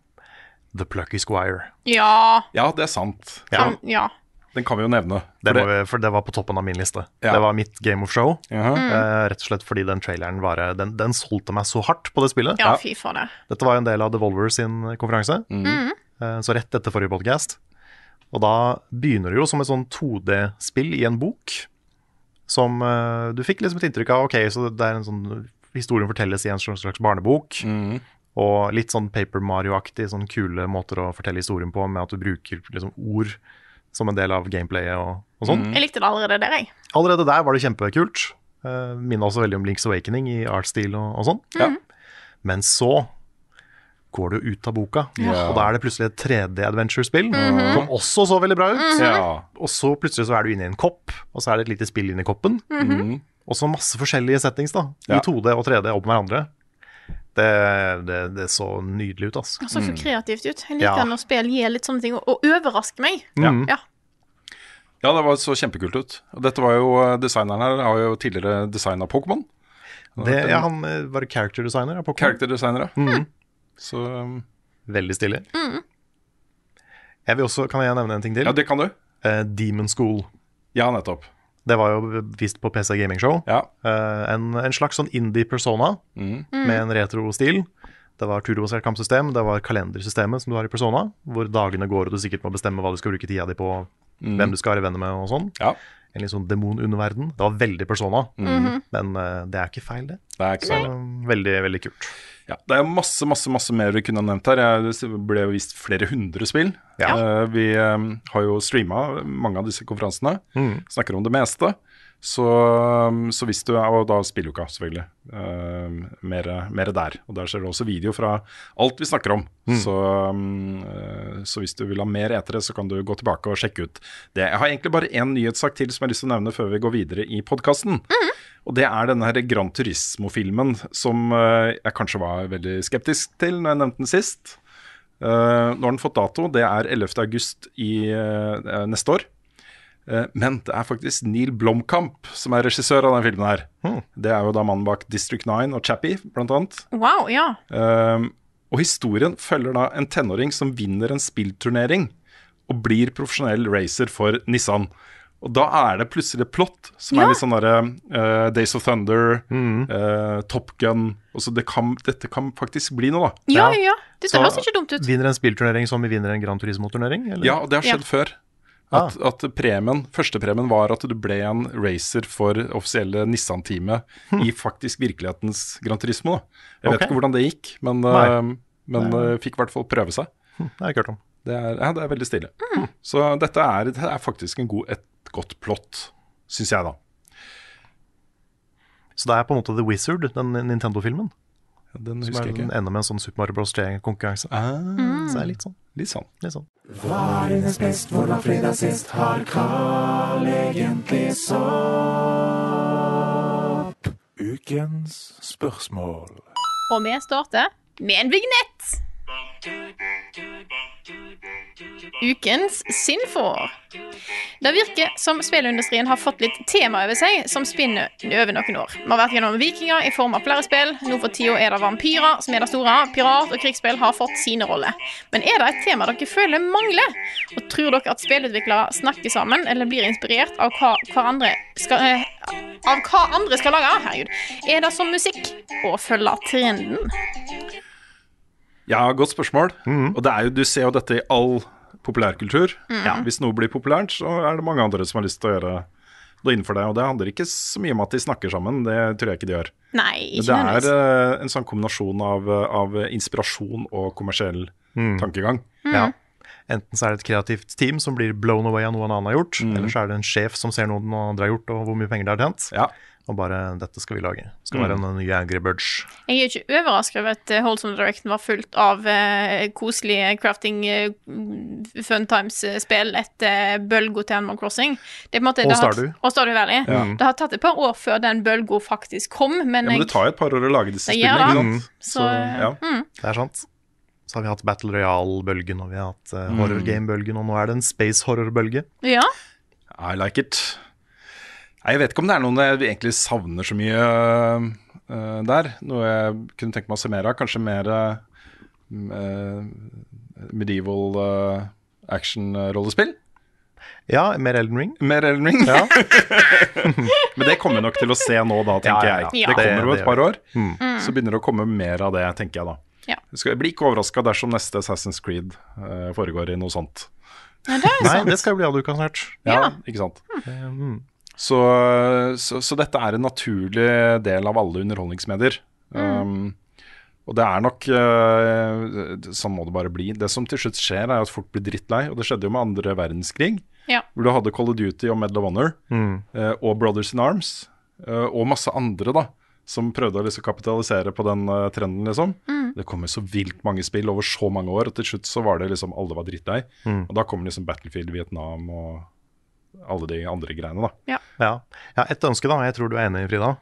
The Plucky Squire. Ja. Ja, det er sant. Ja. Han, ja. Den kan vi jo nevne. Det, For det, vi, for det var på toppen av min liste. Ja. Det var mitt Game of Show. Jaha. uh, rett og slett fordi den traileren var, den, den solgte meg så hardt på det spillet. ja, fy for det. Dette var jo en del av Devolver sin konferanse, eh, så rett etter forrige podcast. Og da begynner det jo som et sånn 2D-spill i en bok, som eh, du fikk liksom et inntrykk av Ok, så det er en sånn Historien fortelles i en slags barnebok. barnebok, og litt sånn Paper Mario-aktig, sånn kule måter å fortelle historien på, med at du bruker liksom ord som en del av gameplayet og, og sånn. Jeg likte det allerede der, jeg. Allerede der var det kjempekult. Uh, Minner også veldig om Links Awakening i artstil og, og sånn. Ja. Men så går du ut av boka, Ja. og da er det plutselig et 3D-adventure-spill som også så veldig bra ut. Ja. Og så plutselig så er du inne i en kopp, og så er det et lite spill inni koppen. Og så masse forskjellige settings da, i Ja. 2D og 3D opp med hverandre. Det, det, det så nydelig ut, altså. Det så for kreativt ut. Jeg liker Ja. når spill gir litt sånne ting, og, og overrasker meg. Ja. Ja. ja, det var så kjempekult ut. Og dette var jo, eh, Designeren her har jo tidligere designa Pokémon. Det, ja, han eh, var character designer av Pokémon. Character-designere. Så um, Veldig stilig. Jeg vil også, kan jeg nevne en ting til? ja, det kan du. Uh, Demon School. Ja, nettopp. Det var jo vist på PC Gaming Show. Ja. Eh, en, en slags sånn indie-persona Mm. med en retro-stil. Det var turbasert kampsystem, det var kalendersystemet som du har i Persona, hvor dagene går og du sikkert må bestemme hva du skal bruke tida di på, hvem du skal være venner med og sånn. ja. En litt sånn demonunderverden. Det var veldig Persona, Mm. men eh, det er ikke feil, det. Det er ikke feil, så veldig, veldig kult. Ja, det er masse masse, masse mer vi kunne ha nevnt her. Det ble jo vist flere hundre spill. Ja. Eh, vi eh, har jo streama mange av disse konferansene. Mm. Snakker om det meste. Så, så hvis du er Og da spilluka, selvfølgelig. Uh, mer, mer der. Og der ser du også video fra alt vi snakker om. Så, um, eh, så hvis du vil ha mer etere, så kan du gå tilbake og sjekke ut det. Jeg har egentlig bare én nyhetssak til som jeg har lyst til å nevne før vi går videre i podkasten. Og det er denne her Gran Turismo-filmen som eh, jeg kanskje var veldig skeptisk til når jeg nevnte den sist. Uh, nå har den fått dato. Det er 11. august i eh, neste år. Uh, men det er faktisk Neil Blomkamp som er regissør av den filmen her. Det er jo da mannen bak District 9 og Chappie, blant annet. Wow, ja. Uh, og historien følger da en tenåring som vinner en spillturnering og blir profesjonell racer for Nissan. Og da er det plutselig plott som Ja. er litt sånn derre uh, Days of Thunder, eh, Top Gun altså det kan, Dette kan faktisk bli noe, da. Ja, Ja. ja. Dette høres ikke dumt ut. Vinner en spillturnering som vi vinner en Gran Turismo-turnering? Ja, og det har skjedd Ja. før. At, at premien, Førstepremien var at du ble en racer for offisielle Nissan-teamet i faktisk virkelighetens Gran Turismo. Da. Jeg vet ikke hvordan det gikk, men, Nei. eh, men eh, fikk i hvert fall prøve seg. Det har jeg ikke hørt om. Det er, ja, det er veldig stilig. Så dette er, det er faktisk en god, et godt plott, syns jeg, da. Så det er på en måte The Wizard, den Nintendo-filmen. Den Som husker er, jeg ikke. ender med en sånn Super Mario Bros. 3-konkurranse. Ah, Så det er litt sånn. litt sånn. Litt sånn. Var dines best, hvor var fredag sist? Har Carl egentlig sopp? Ukens spørsmål. Og vi starter med en vignett. Ukens Sinfo. Det virker som spillindustrien har fått litt tema over seg som spinner over noen år. Vi har vært gjennom vikinger i form av flere spill. Nå for tida er det vampyrer som er det store. Pirat- og krigsspill har fått sine roller. Men er det et tema dere føler mangler? Og tror dere at spillutviklere snakker sammen eller blir inspirert av hva, hverandre skal, eh, av hva andre skal lage? Herregud. Er det som musikk å følge trenden? Ja, godt spørsmål. Og det er jo, du ser jo dette i all populærkultur. Mm. Hvis noe blir populært, så er det mange andre som har lyst til å gjøre noe innenfor det. Og det handler ikke så mye om at de snakker sammen, det tror jeg ikke de gjør. Nei, Men ikke det er eh, en sånn kombinasjon av, av inspirasjon og kommersiell tankegang. Mm. Ja. Enten så er det et kreativt team som blir blown away av noe en annen har gjort, eller så er det en sjef som ser noe noen andre har gjort, og hvor mye penger det har tjent, Ja. og bare 'dette skal vi lage'. Det skal være en ny Angry Birds. Jeg er ikke overrasket over at Holdsome Wholesome Directen var fullt av uh, koselige crafting uh, fun times-spill etter bølga til Animal Crossing. Det er på en måte, Og det har- Stardew. Og Stardew Valley. Det har tatt et par år før den bølga faktisk kom, men, Ja, men det tar jo et par år å lage disse spillene. ja, ikke sant? Så, så ja. Det er sant. Så har vi hatt Battle Royale-bølgen, og vi har hatt uh, horror game-bølgen, og nå er det en space horror-bølge. ja. I like it. Nei, Jeg vet ikke om det er noen jeg egentlig savner så mye uh, der. Noe jeg kunne tenke meg å se mer av. Kanskje mer uh, medieval uh, action-rollespill. Ja, mer Elden Ring. Mer Elden Ring. Ja. Men det kommer vi nok til å se nå, da, tenker Ja, ja, ja. jeg. Det kommer jo et par år. Mm. Så begynner det å komme mer av det, tenker jeg da. Ja. Jeg blir ikke overraska dersom neste Assassin's Creed øh, foregår i noe sånt. ja, det er Nei, sant. det skal bli Aduka snart. Ja, Ja. ikke sant. Mm. Så, så, så dette er en naturlig del av alle underholdningsmedier. Um, og det er nok uh, Sånn må det bare bli. Det som til slutt skjer, er at folk blir drittlei. Og det skjedde jo med andre verdenskrig, Ja. hvor du hadde Call of Duty og Medal of Honor Mm. uh, og Brothers in Arms, uh, og masse andre da som prøvde å liksom kapitalisere på den uh, trenden. liksom Det kom jo så vilt mange spill over så mange år, og til slutt så var det liksom alle var drittlei. Mm. Og da kom liksom Battlefield Vietnam og alle de andre greiene, da. Ja. ja, et ønske, da. Jeg tror du er enig, Frida.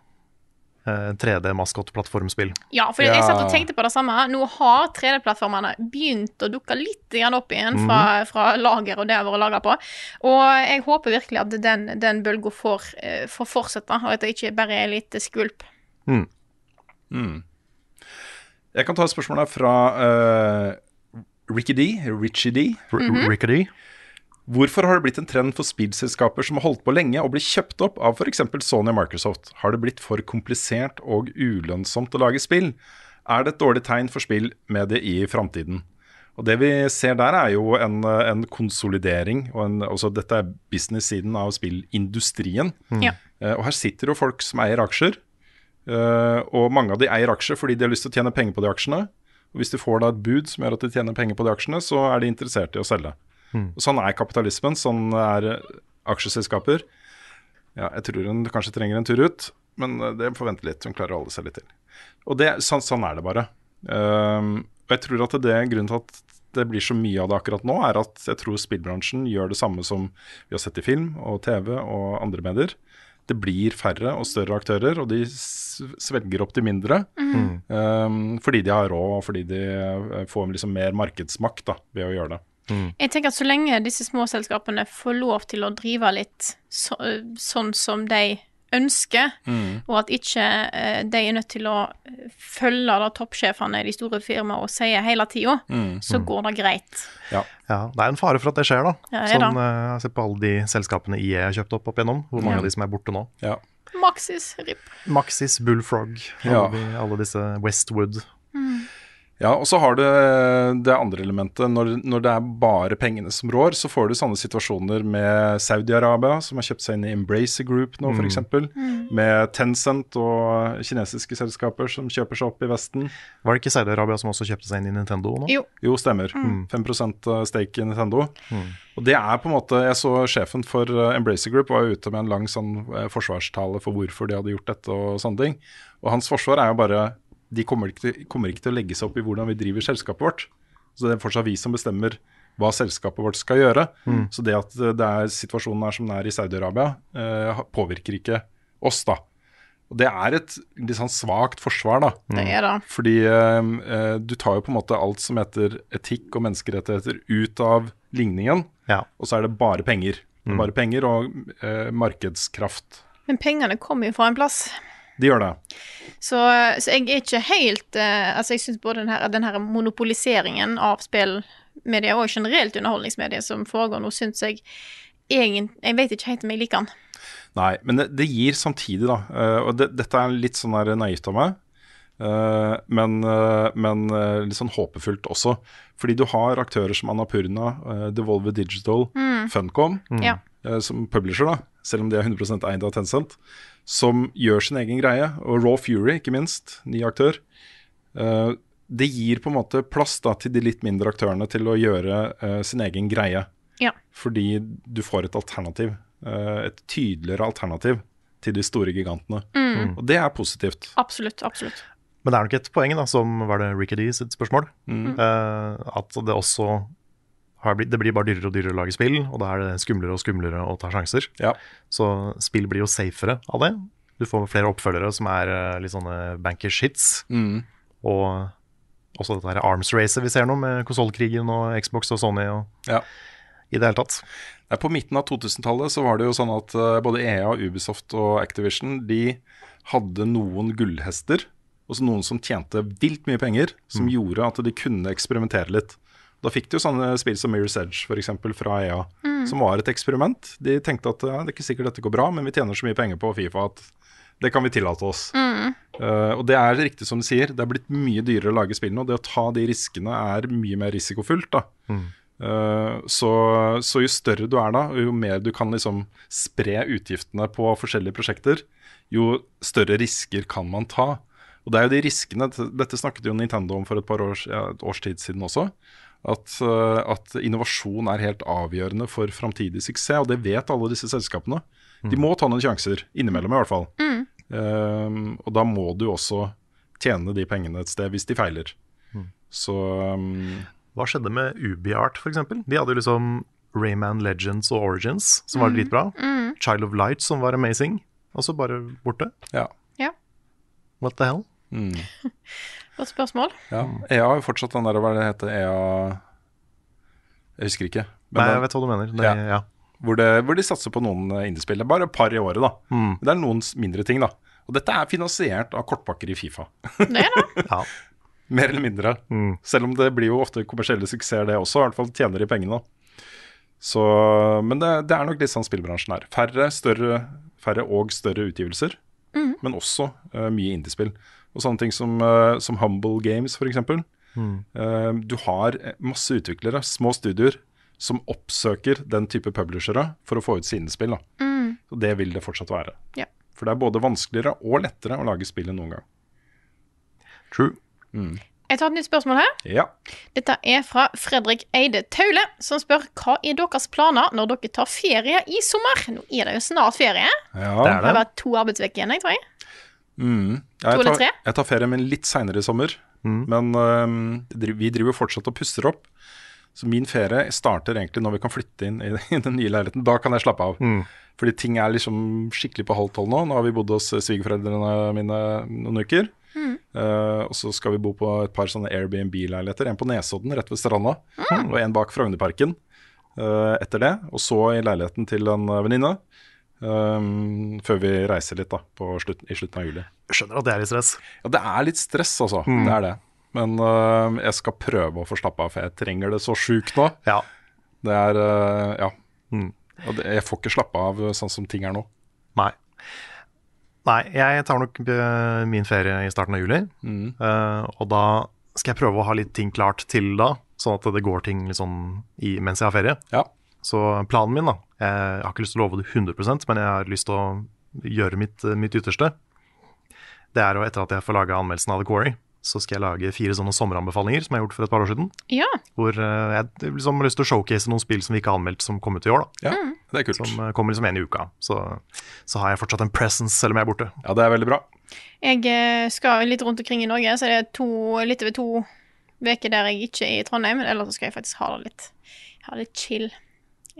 Uh, 3D-maskottplattformspill. Ja, for jeg Ja. satt og tenkte på det samme. Nå har 3D-plattformene begynt å dukke litt opp igjen fra, fra lager og det har vært laga på. Og jeg håper virkelig at den, den bølga får, eh, får fortsette, og at det ikke bare er litt skvulp. Jeg kan ta et spørsmål her fra uh, Ricky D. Richie D. R Rickety. Hvorfor har det blitt en trend for spillselskaper som har holdt på lenge, å bli kjøpt opp av f.eks. Sony og Microsoft? Har det blitt for komplisert og ulønnsomt å lage spill? Er det et dårlig tegn for spill med det i framtiden? Og Det vi ser der, er jo en, en konsolidering. og en, altså Dette er business-siden av spillindustrien. Ja. Eh, og her sitter jo folk som eier aksjer. Eh, og mange av de eier aksjer fordi de har lyst til å tjene penger på de aksjene. Og Hvis de får da et bud som gjør at de tjener penger på de aksjene, så er de interessert i å selge. Og Sånn er kapitalismen, sånn er eh, aksjeselskaper. Ja, jeg tror hun kanskje trenger en tur ut, men eh, det får vente litt. Hun klarer å holde seg litt til. Og det, sånn, sånn er det bare. Ehm, og jeg tror at det grunnen til at det blir så mye av det akkurat nå, er at jeg tror spillbransjen gjør det samme som vi har sett i film og TV og andre medier. Det blir færre og større aktører, og de svelger opp de mindre. Mm. Um, fordi de har råd, og fordi de eh, får liksom mer markedsmakt da, ved å gjøre det. Jeg tenker at så lenge disse små selskapene får lov til å drive litt så, sånn som de ønsker, Mm. og at ikke eh, de er nødt til å eh, følge da toppsjefene i de store firmaene og sier hele tida, Mm. så går det greit. Ja, Det er en fare for at det skjer, da. Ja, det er Sånn, da. eh, Se på alle de selskapene IE har kjøpt opp opp igjennom. Hvor mange Ja. av de som er borte nå. Ja. Maxis, RIP. Maxis, Bullfrog, alle, alle disse Westwood. Ja, og så har du det andre elementet. Når, når det er bare pengene som rår, så får du sånne situasjoner med Saudi-Arabia, som har kjøpt seg inn i Embracer Group nå, f.eks. Mm. Med Tencent og kinesiske selskaper som kjøper seg opp i Vesten. Var det ikke Saudi-Arabia som også kjøpte seg inn i Nintendo nå? Jo. Jo, stemmer. Mm. 5 stake i Nintendo. Mm. Og det er på en måte Jeg så sjefen for eh, Embracer Group var ute med en lang sånn eh, forsvarstale for hvorfor de hadde gjort dette og sånne ting. Og hans forsvar er jo bare De kommer ikke, til, kommer ikke til å legge seg opp i hvordan vi driver selskapet vårt. Så det er fortsatt vi som bestemmer hva selskapet vårt skal gjøre. Mm. Så det at det er situasjonen er som den er i Saudi-Arabia, eh, påvirker ikke oss, da. Og det er et litt sånn svakt forsvar, da. Det er det. Fordi eh, eh, du tar jo på en måte alt som heter etikk og menneskerettigheter ut av ligningen, og så er det bare penger. Det er Mm. bare penger og eh, markedskraft. Men pengene kommer jo fra en plass. De gjør det. Så, så jeg er ikke helt uh, Altså, jeg syns både den her, den her monopoliseringen av spillmedier og generelt underholdningsmedier som foregår nå, syns jeg egentlig Jeg vet ikke helt om jeg liker den. Nei, men det, det gir samtidig, da uh, Og det, dette er litt sånn naivt av meg, Uh, men, uh, men uh, litt sånn håpefullt også. Fordi du har aktører som Annapurna, uh, Devolver Digital, Mm. Funcom, mm. som publisher, da, selv om de er 100 eid av Tencent, som gjør sin egen greie. Og Raw Fury, ikke minst, ny aktør. Uh, det gir på en måte plass da, til de litt mindre aktørene til å gjøre uh, sin egen greie. Ja. Fordi du får et alternativ. Uh, et tydeligere alternativ til de store gigantene. Mm. Og det er positivt. Absolutt. Absolutt. Men det er nok et poeng, da, som var det Ricky D sitt spørsmål. Mm. Eh, at det også det blir bare dyrere og dyrere å lage spill, og da er det skumlere og skumlere å ta sjanser. Så spill blir jo safere av det. Du får flere oppfølgere som er eh, litt sånne bankers hits. Mm. Og også dette her arms racet vi ser nå, med konsollkrigen og Xbox og Sony og Ja. i det hele tatt. På midten av 2000-tallet så var det jo sånn at eh, både EA, Ubisoft og Activision de hadde noen gullhester. Også noen som tjente vilt mye penger, som Mm. gjorde at de kunne eksperimentere litt. Da fikk du jo sånne spill som Mirror's Edge for eksempel, fra EA, Mm. som var et eksperiment. De tenkte at ja, det er ikke sikkert dette går bra, men vi tjener så mye penger på Fifa at det kan vi tillate oss. Mm. Uh, og det er riktig som du sier, det er blitt mye dyrere å lage spill nå. Det å ta de riskene er mye mer risikofullt. da. Eh, så, så jo større du er da, og jo mer du kan liksom spre utgiftene på forskjellige prosjekter, jo større risker kan man ta. Og det er jo de riskene, Dette snakket jo Nintendo om for et par års, ja, et års tid siden også. At, eh, at innovasjon er helt avgjørende for framtidig suksess, og det vet alle disse selskapene. De må ta noen sjanser, innimellom i hvert fall. Mm. Um, og da må du også tjene de pengene et sted hvis de feiler. Så um, Hva skjedde med UbiArt, f.eks.? De hadde jo liksom Rayman Legends og Origins, som var Mm. dritbra. Mm. Child of Light, som var amazing. Og så bare borte. Ja. Ja. What the hell? mm. Godt spørsmål. Ja, EA har jo fortsatt den der, hva det heter, EA Jeg husker ikke. Nei, jeg vet hva du mener. Det, ja. ja. Hvor, det, hvor de satser på noen eh, indiespill. Bare et par i året, da. Mm. Det er noen mindre ting, da. Og dette er finansiert av kortpakker i Fifa. Det er det. Ja. Mer eller mindre. Mm. Selv om det blir jo ofte kommersielle suksesser, det også. I hvert fall tjener de pengene. Så, men det, det er nok litt sånn spillbransjen er. Færre, større, færre og større utgivelser, mm. men også uh, mye indiespill. Og sånne ting som, eh, som Humble Games, f.eks. Mm. Uh, du har eh, masse utviklere, små studioer, som oppsøker den type publishere for å få ut sine spill. Da. Mm. Og det vil det fortsatt være. Ja. For det er både vanskeligere og lettere å lage spill enn noen gang. True. Mm. Jeg tar et nytt spørsmål her. Ja. Dette er fra Fredrik Eide Taule, som spør hva er deres planer når dere tar ferie i sommer? Nå er det jo snart ferie. ja. Det er Det har vært to arbeidsuker igjen, jeg tror jeg. Mm. Ja, To jeg, eller tar, tre? jeg tar ferie, min litt seinere i sommer. Men uh, vi driver fortsatt og pusser opp. Så min ferie starter egentlig når vi kan flytte inn i, i den nye leiligheten. Da kan jeg slappe av. Fordi ting er liksom skikkelig på halv tolv nå. Nå har vi bodd hos svigerforeldrene mine noen uker. Eh, og så skal vi bo på et par sånne Airbnb-leiligheter. En på Nesodden, rett ved stranda, og en bak Frognerparken uh, etter det. Og så i leiligheten til en eh, venninne. Um, før vi reiser litt da på slutt, i slutten av juli. Skjønner at det er litt stress. Ja, det er litt stress, altså. Det er det. Men uh, jeg skal prøve å få slappe av, for jeg trenger det så sjukt nå. Ja. Det er uh, Ja. Mm. Det, jeg får ikke slappe av øh, sånn som ting er nå. Nei. Nei, jeg tar nok eh, min ferie i starten av juli. Eh, og da skal jeg prøve å ha litt ting klart til da, sånn at det går ting sånn i, mens jeg har ferie. Ja. Så planen min, da Jeg har ikke lyst til å love det 100% men jeg har lyst til å gjøre mitt, mitt ytterste. Det er jo etter at jeg får laga anmeldelsen av The Quarry, så skal jeg lage fire sånne sommeranbefalinger som jeg har gjort for et par år siden. Ja. Hvor eh, jeg liksom har lyst til å showcase noen spill som vi ikke har anmeldt som kom ut i år. da ja. Det er kult. Som eh, kommer liksom en i uka. Så, så har jeg fortsatt en presence selv om jeg er borte. Ja, det er veldig bra. Jeg eh, skal litt rundt omkring i Norge, så det er to, litt over to uker der jeg ikke er i Trondheim. Eller så skal jeg faktisk ha det litt, ha det litt chill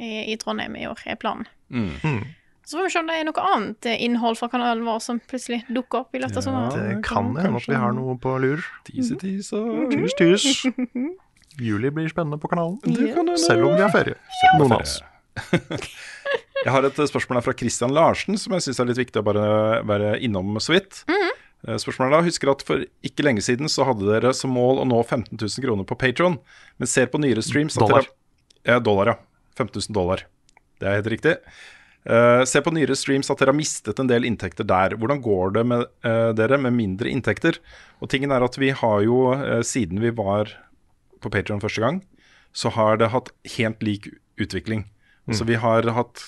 i, i Trondheim i år, er planen. Mm. Så får vi se om det er noe annet innhold fra kanalen vår som plutselig dukker opp i løpet av sommeren. Det kan hende at vi har noe på lur. Tise, tise. Tus, tus. Juli blir spennende på kanalen. Hende. Selv om vi har ferie. Ja. Noen av oss. Jeg har et spørsmål her fra Christian Larsen, som jeg syns er litt viktig å bare være innom så vidt. Eh, Spørsmålet da, Husker at for ikke lenge siden så hadde dere som mål å nå 15 000 kroner på Patron, men ser på nyere streams at Dollar. dere Ja, dollar, ja. 15 000 dollar. Det er helt riktig. Uh, se på nyere streams at dere har mistet en del inntekter der. Hvordan går det med uh, dere med mindre inntekter? Og tingen er at vi har jo, uh, siden vi var på Patreon første gang, så har det hatt helt lik utvikling. Så vi har hatt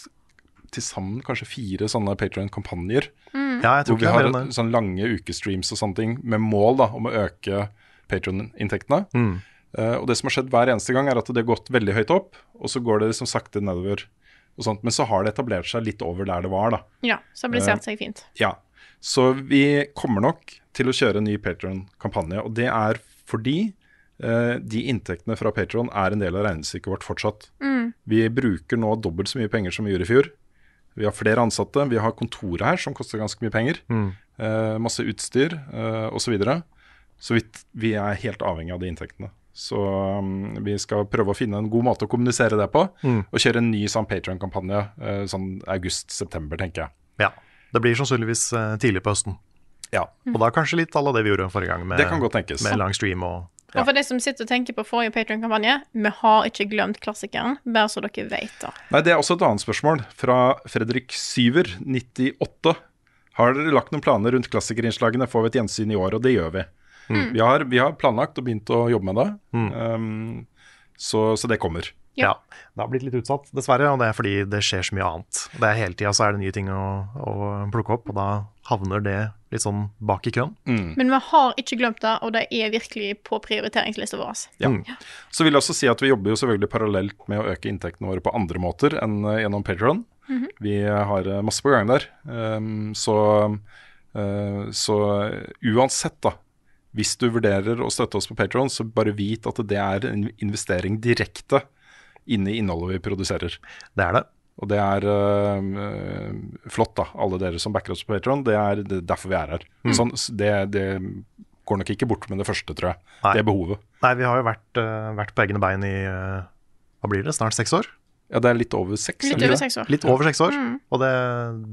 til sammen kanskje fire sånne Patreon-kampanjer. Ja, jeg tror Hvor vi har sånne lange ukestreams og sånne ting med mål da, om å øke Patreon-inntektene. Mm. Eh, og det som har skjedd hver eneste gang, er at det har gått veldig høyt opp, og så går det liksom sakte nedover. og sånt. Men så har det etablert seg litt over der det var, da. Ja, stabilisert seg fint. Ja. Så vi kommer nok til å kjøre en ny Patron-kampanje, og det er fordi Uh, de inntektene fra Patron er en del av regnestykket vårt fortsatt. Vi bruker nå dobbelt så mye penger som vi gjorde i fjor. Vi har flere ansatte, vi har kontoret her som koster ganske mye penger. Eh, masse utstyr uh, osv. Så, videre. så vi, vi er helt avhengig av de inntektene. Så um, vi skal prøve å finne en god måte å kommunisere det på, og kjøre en ny sånn Patrion-kampanje uh, sånn august-september, tenker jeg. Ja. Det blir sannsynligvis uh, tidlig på høsten. Ja, Og da kanskje litt à la det vi gjorde forrige gang, med, Det kan godt tenkes. med lang stream og Og for de som sitter og tenker på forrige Patreon-kampanje, vi har ikke glemt klassikeren, bare så dere vet det. Nei, Det er også et annet spørsmål fra Fredrik Syver, 98. Har dere lagt noen planer rundt klassikerinnslagene? Får vi et gjensyn i år? Og det gjør vi. Vi, har, vi har planlagt og begynt å jobbe med det, um, så, så det kommer. Ja. Ja. Det har blitt litt utsatt, dessverre, og det er fordi det skjer så mye annet. Det er Hele tida så er det nye ting å, å plukke opp, og da havner det litt sånn bak i køen. Men vi har ikke glemt det, og det er virkelig på prioriteringslista vår. Ja. Så vil jeg også si at vi jobber jo selvfølgelig parallelt med å øke inntektene våre på andre måter enn eh, gjennom Patreon. Vi har eh, masse på gang der. Um, så, uh, så uansett, da. Hvis du vurderer å støtte oss på Patreon, så bare vit at det er en investering direkte inn i innholdet vi produserer. Det er det. Og det er øh, flott, da. Alle dere som backer oss på Patreon. Det er er derfor vi er her. Sånn, det, det går nok ikke bort med det første, tror jeg. Nei. Det er behovet. Nei, vi har jo vært, eh, vært på egne bein i eh, hva blir det, snart seks år? Ja, det er litt over seks. Litt over seks år. Litt over seks år. Og det,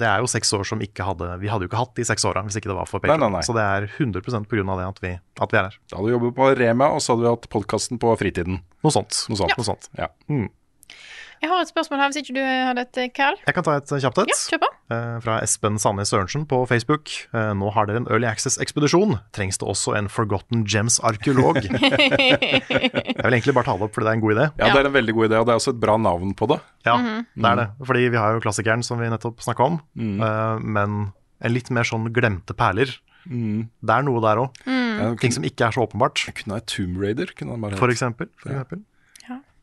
det er jo seks år som ikke hadde Vi hadde jo ikke hatt de seks åra hvis ikke det var for Nei, Patreon. nei, nei. Så det er 100 på grunn av det at vi, at vi er her. Da hadde vi jobbet på Rema, og så hadde vi hatt podkasten på fritiden. Noe sånt. Noe sånt. Ja. Noe sånt. Ja. Jeg har et spørsmål her, hvis ikke du hadde et, Carl. Jeg kan ta et kjapt et. Ja, eh, fra Espen Sandnes Sørensen på Facebook. Eh, nå har dere en Early Access-ekspedisjon. Trengs det også en Forgotten Gems-arkeolog? jeg vil egentlig bare ta det opp fordi det er en god idé. ja, det er en veldig god idé, og det er også et bra navn på det. Ja, det er det. Fordi vi har jo klassikeren som vi nettopp snakka om, mm. men en litt mer sånn glemte perler. Det er noe der òg. Mm. Ting som ikke er så åpenbart. Kunne ha et Tomb Raider. Kunne han bare For eksempel. For eksempel.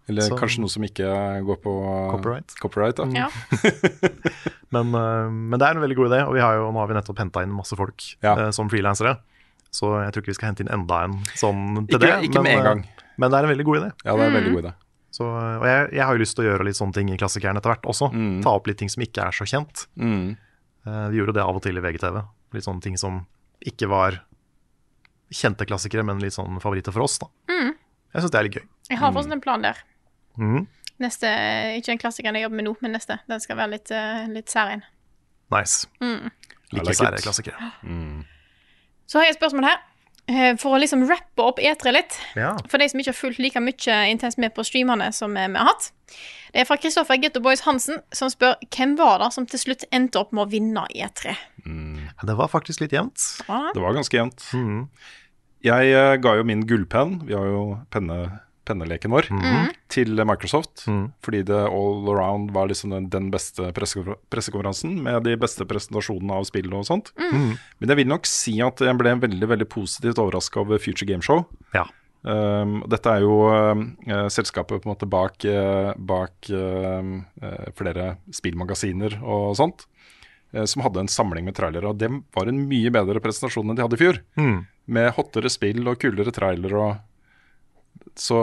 Eller Så- kanskje noe som ikke går på Copyright. copyright da. Ja. Men, eh, men det er en veldig god idé, og vi har jo, nå har vi nettopp henta inn masse folk eh, som frilansere. Så jeg tror ikke vi skal hente inn enda en sånn til Ikke- det. ikke med en gang. Men det er en veldig god idé. Ja, det er en veldig god idé. Så, og jeg, jeg har jo lyst til å gjøre litt sånne ting i klassikeren etter hvert også. Ta opp litt ting som ikke er så kjent. Mm. Eh, vi gjorde det av og til i VGTV. Litt sånne ting som ikke var kjente klassikere, men litt sånn favoritter for oss. da. Mm. Jeg syns det er litt gøy. Jeg har fortsatt en plan der. Mhm. Neste, Ikke den klassikeren jeg jobber med nå, men neste. Den skal være litt, uh, litt særegen. Nice. Mm. Like like sære it. Mm. Så har jeg et spørsmål her. eh, For å liksom rappe opp E3 litt. Ja. For de som ikke har fulgt like mye intenst med på streamene som eh, vi har hatt. Det er fra Kristoffer Getto Boys Hansen, som spør hvem var det som til slutt endte opp med å vinne E E3. Det var faktisk litt jevnt. Det var ganske jevnt. Mm. Jeg ga jo min gullpenn, vi har jo penne, penneleken vår, Mhm. til Microsoft. Fordi det all around var liksom den, den beste pressekonferansen med de beste presentasjonene av spill og sånt. Mm. Men jeg vil nok si at jeg ble veldig veldig positivt overraska over Future Game Show. Ja. Um, dette er jo eh, selskapet på en måte bak, uh, bak uh, flere spillmagasiner og sånt. som hadde en samling med trailere. Og det var en mye bedre presentasjon enn de hadde i fjor. Mm. Med hottere spill og kulere trailere og så,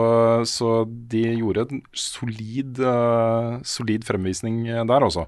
så de gjorde en solid, uh, solid fremvisning eh, der, altså.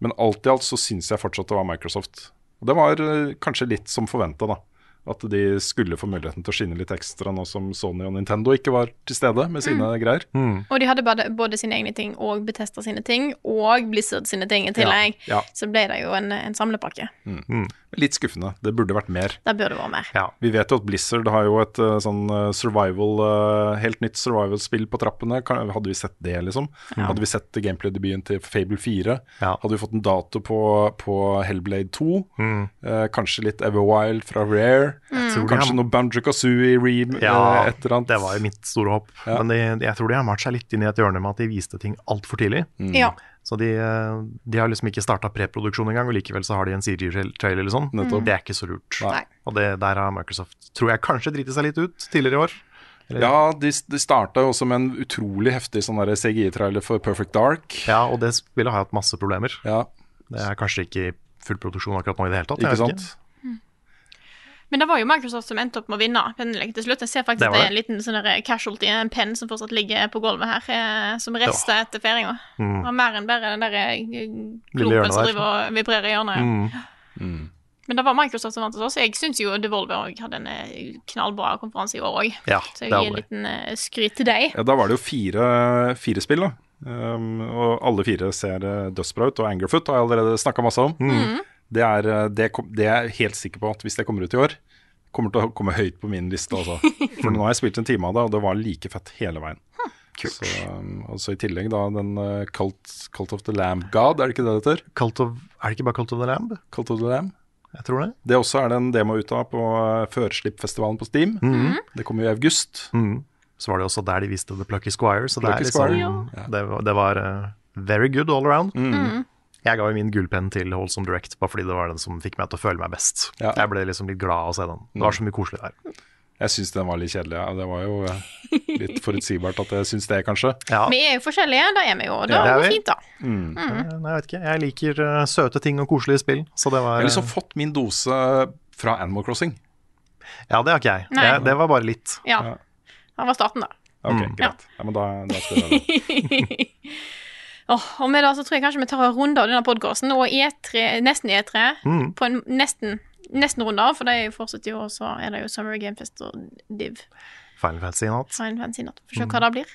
Men alt i alt så syns jeg fortsatt det var Microsoft. Og det var uh, kanskje litt som forventa, da. At de skulle få muligheten til å skinne litt ekstra nå som Sony og Nintendo ikke var til stede med sine greier. Og de hadde både, både sine egne ting og Betesta sine ting, og Blizzard sine ting i tillegg. Ja, ja. Så ble det jo en, en samlepakke. Mm. Litt skuffende. Det burde vært mer. Det burde vært mer. Ja. Vi vet jo at Blizzard har jo et eh, sånn eh, survival eh, helt nytt survival-spill på trappene. Kan, hadde vi sett det, liksom? Hadde vi sett gameplay-debuten til Fable 4? Ja. Hadde vi fått en dato på, på Hellblade 2? Mm. Eh, kanskje litt Everwild fra Rare? Mm. Kanskje noe Banjo Kazooie Ream? Ja, eh, et eller annet? det var jo mitt store håp. Ja. Men de, jeg tror de har malt seg litt inn i et hjørne med at de viste ting altfor tidlig. Mm. Ja. Så de, eh, de har liksom ikke starta preproduksjon engang, og likevel så har de en CG-trailer eller sånn. Nettopp. Det er ikke så lurt. Nei. Og det, der har Microsoft, tror jeg, kanskje driti seg litt ut tidligere i år. Eller- Ja, de, de starta også med en utrolig heftig sånn CGI-trailer for Perfect Dark. Ja, og det spillet har hatt masse problemer. Ja, Det er kanskje ikke full produksjon akkurat nå i det hele tatt. ikke sant? Ikke. sant? Men det var jo Microsoft som endte opp med å vinne penneleken til slutt. Jeg ser faktisk Det det, det er en liten sånn casualty, en penn som fortsatt ligger på gulvet her, eh, som rester etter feiringa. Mm. Var mer enn bare den der eh, klumpen som driver og vibrerer i hjørnet. ja. Mm. Men det var Microsoft som vant hos oss. Jeg syns jo Devolver hadde en eh, knallbra konferanse i år òg. Ja, Så jeg gir en liten skryt til deg. Ja, Da var det jo fire, fire spill, da. Um, og alle fire ser dødsbra ut. Og Angerfoot har jeg allerede snakka masse om. Mm. Det, er, uh, det, det er jeg helt sikker på at hvis det kommer ut i år, kommer til å komme høyt på min liste. Også. For nå har jeg spilt en time av det, og det var like fett hele veien. Så, altså I tillegg da den uh, Cult, Cult of the Lamb God, er det ikke det det heter? Cult of, er det ikke bare Cult of the Lamb? Cult of the Lamb. Jeg tror det. Det også er det en demo ut av på uh, Førslippfestivalen på Steam. Det kommer jo i august. Mm. Så var det også der de viste The Plucky Squire, så det, Plucky er liksom, Squire, det, det var uh, very good all around. Mm. Jeg ga jo min gullpenn til Holsom Direct, bare fordi det var den som fikk meg til å føle meg best. Ja. Jeg ble liksom litt glad av å se den. Det var så mye koselig der. Jeg syns den var litt kjedelig. Ja. Det var jo uh, litt forutsigbart at jeg syns det, kanskje. Ja. Vi er jo forskjellige, da er vi jo. Da Det Ja, det er vi. fint, da. Mm. Nei, jeg vet ikke. Jeg liker eh, søte ting og koselige spill, så det var Jeg har liksom fått min dose fra Animal Crossing. Ja, det har ikke jeg. Jeg det var bare litt. Ja. Det var starten, da. Ok, Mm. greit. Ja, men da, da skal jeg det. Åh, og med det så tror jeg kanskje vi tar en runde av denne podkasten, og E3, nesten E3, Mm. på en nesten, nesten runde av, for det er jo fortsatt i år, så er det jo Summer Game Fest og Div. Final Fantasy natt. Final Fantasy natt. Få se Mm. hva det blir.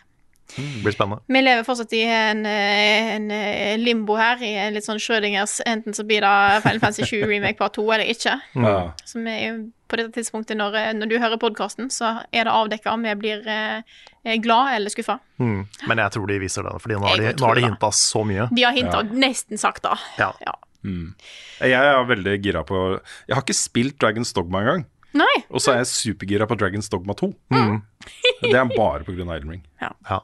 Det blir spennende. Vi lever fortsatt i en, eh, en eh, limbo her, i en litt sånn Schrødingers Enten så blir det Final Fantasy 7 Remake Part 2 eller ikke. Ja. Som er jo på dette tidspunktet, når, eh, når du hører podkasten, så er det avdekka om jeg blir eh, eh, glad eller skuffa. Mm. Men jeg tror de viser det, Fordi nå har de, nå har de hinta så mye. De har hinta nesten sagt da. Ja. Ja. Jeg er veldig gira på Jeg har ikke spilt Dragons Dogma engang. Nei. Og så er jeg supergira på Dragons Dogma 2. Mm. Det er bare pga. Iron Ring. Ja.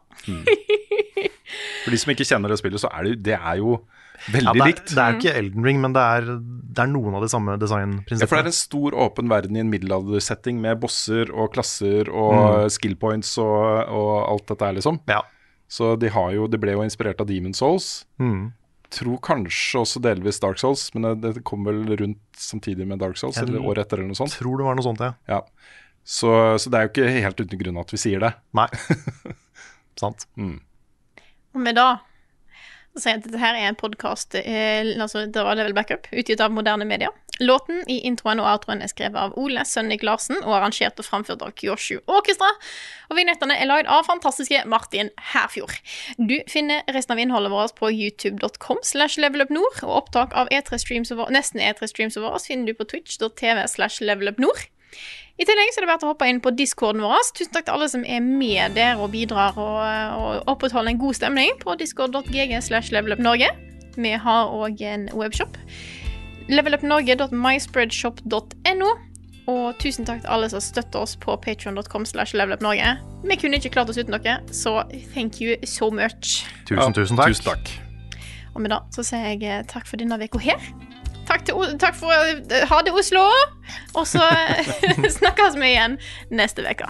For de som ikke kjenner det spillet, så er det, det er jo veldig Ja, det, er, likt. det er jo ikke Elden Ring, men det er, det er noen av de samme Ja, for det er en stor åpen verden i en middelaldersetting med bosser og klasser og skill points og, og alt dette her, liksom. Ja. Så de har jo, det ble jo inspirert av Demon Souls. Mm. Tror kanskje også delvis Dark Souls, men det, det kom vel rundt samtidig med Dark Souls, eller året etter eller noe sånt. Tror det var noe sånt, ja. Ja. Så, så det er jo ikke helt uten grunn at vi sier det. Nei. Sant. Og med da så sier at dette her er en podkast eh, altså, Det var Level Backup, utgitt av moderne medier. Låten i introen og outroen er skrevet av Ole Sønnik Larsen og arrangert og framført av Kyoshu Orkestra. Og vignettene er lagd av fantastiske Martin Herfjord. Du finner resten av innholdet vårt på youtube.com slash levelupnord, og opptak av E3-streams over, vår- nesten E3-streams over oss finner du på twitch.tv slash levelupnord. I tillegg så er det verdt å hoppe inn på discorden vår. Tusen takk til alle som er med der og bidrar og, og opprettholder en god stemning på discord.gg slash levelupnorge. Vi har òg en webshop. levelupnorge.myspreadshop.no. Og tusen takk til alle som støtter oss på patreon.com slash levelupnorge. Vi kunne ikke klart oss uten dere, så thank you so much. Tusen, tusen takk. Tusen takk. Og med det så sier jeg eh, takk for denne uka her. Takk, til, takk for eh, Ha det, Oslo! Og så snakkes vi igjen neste uke.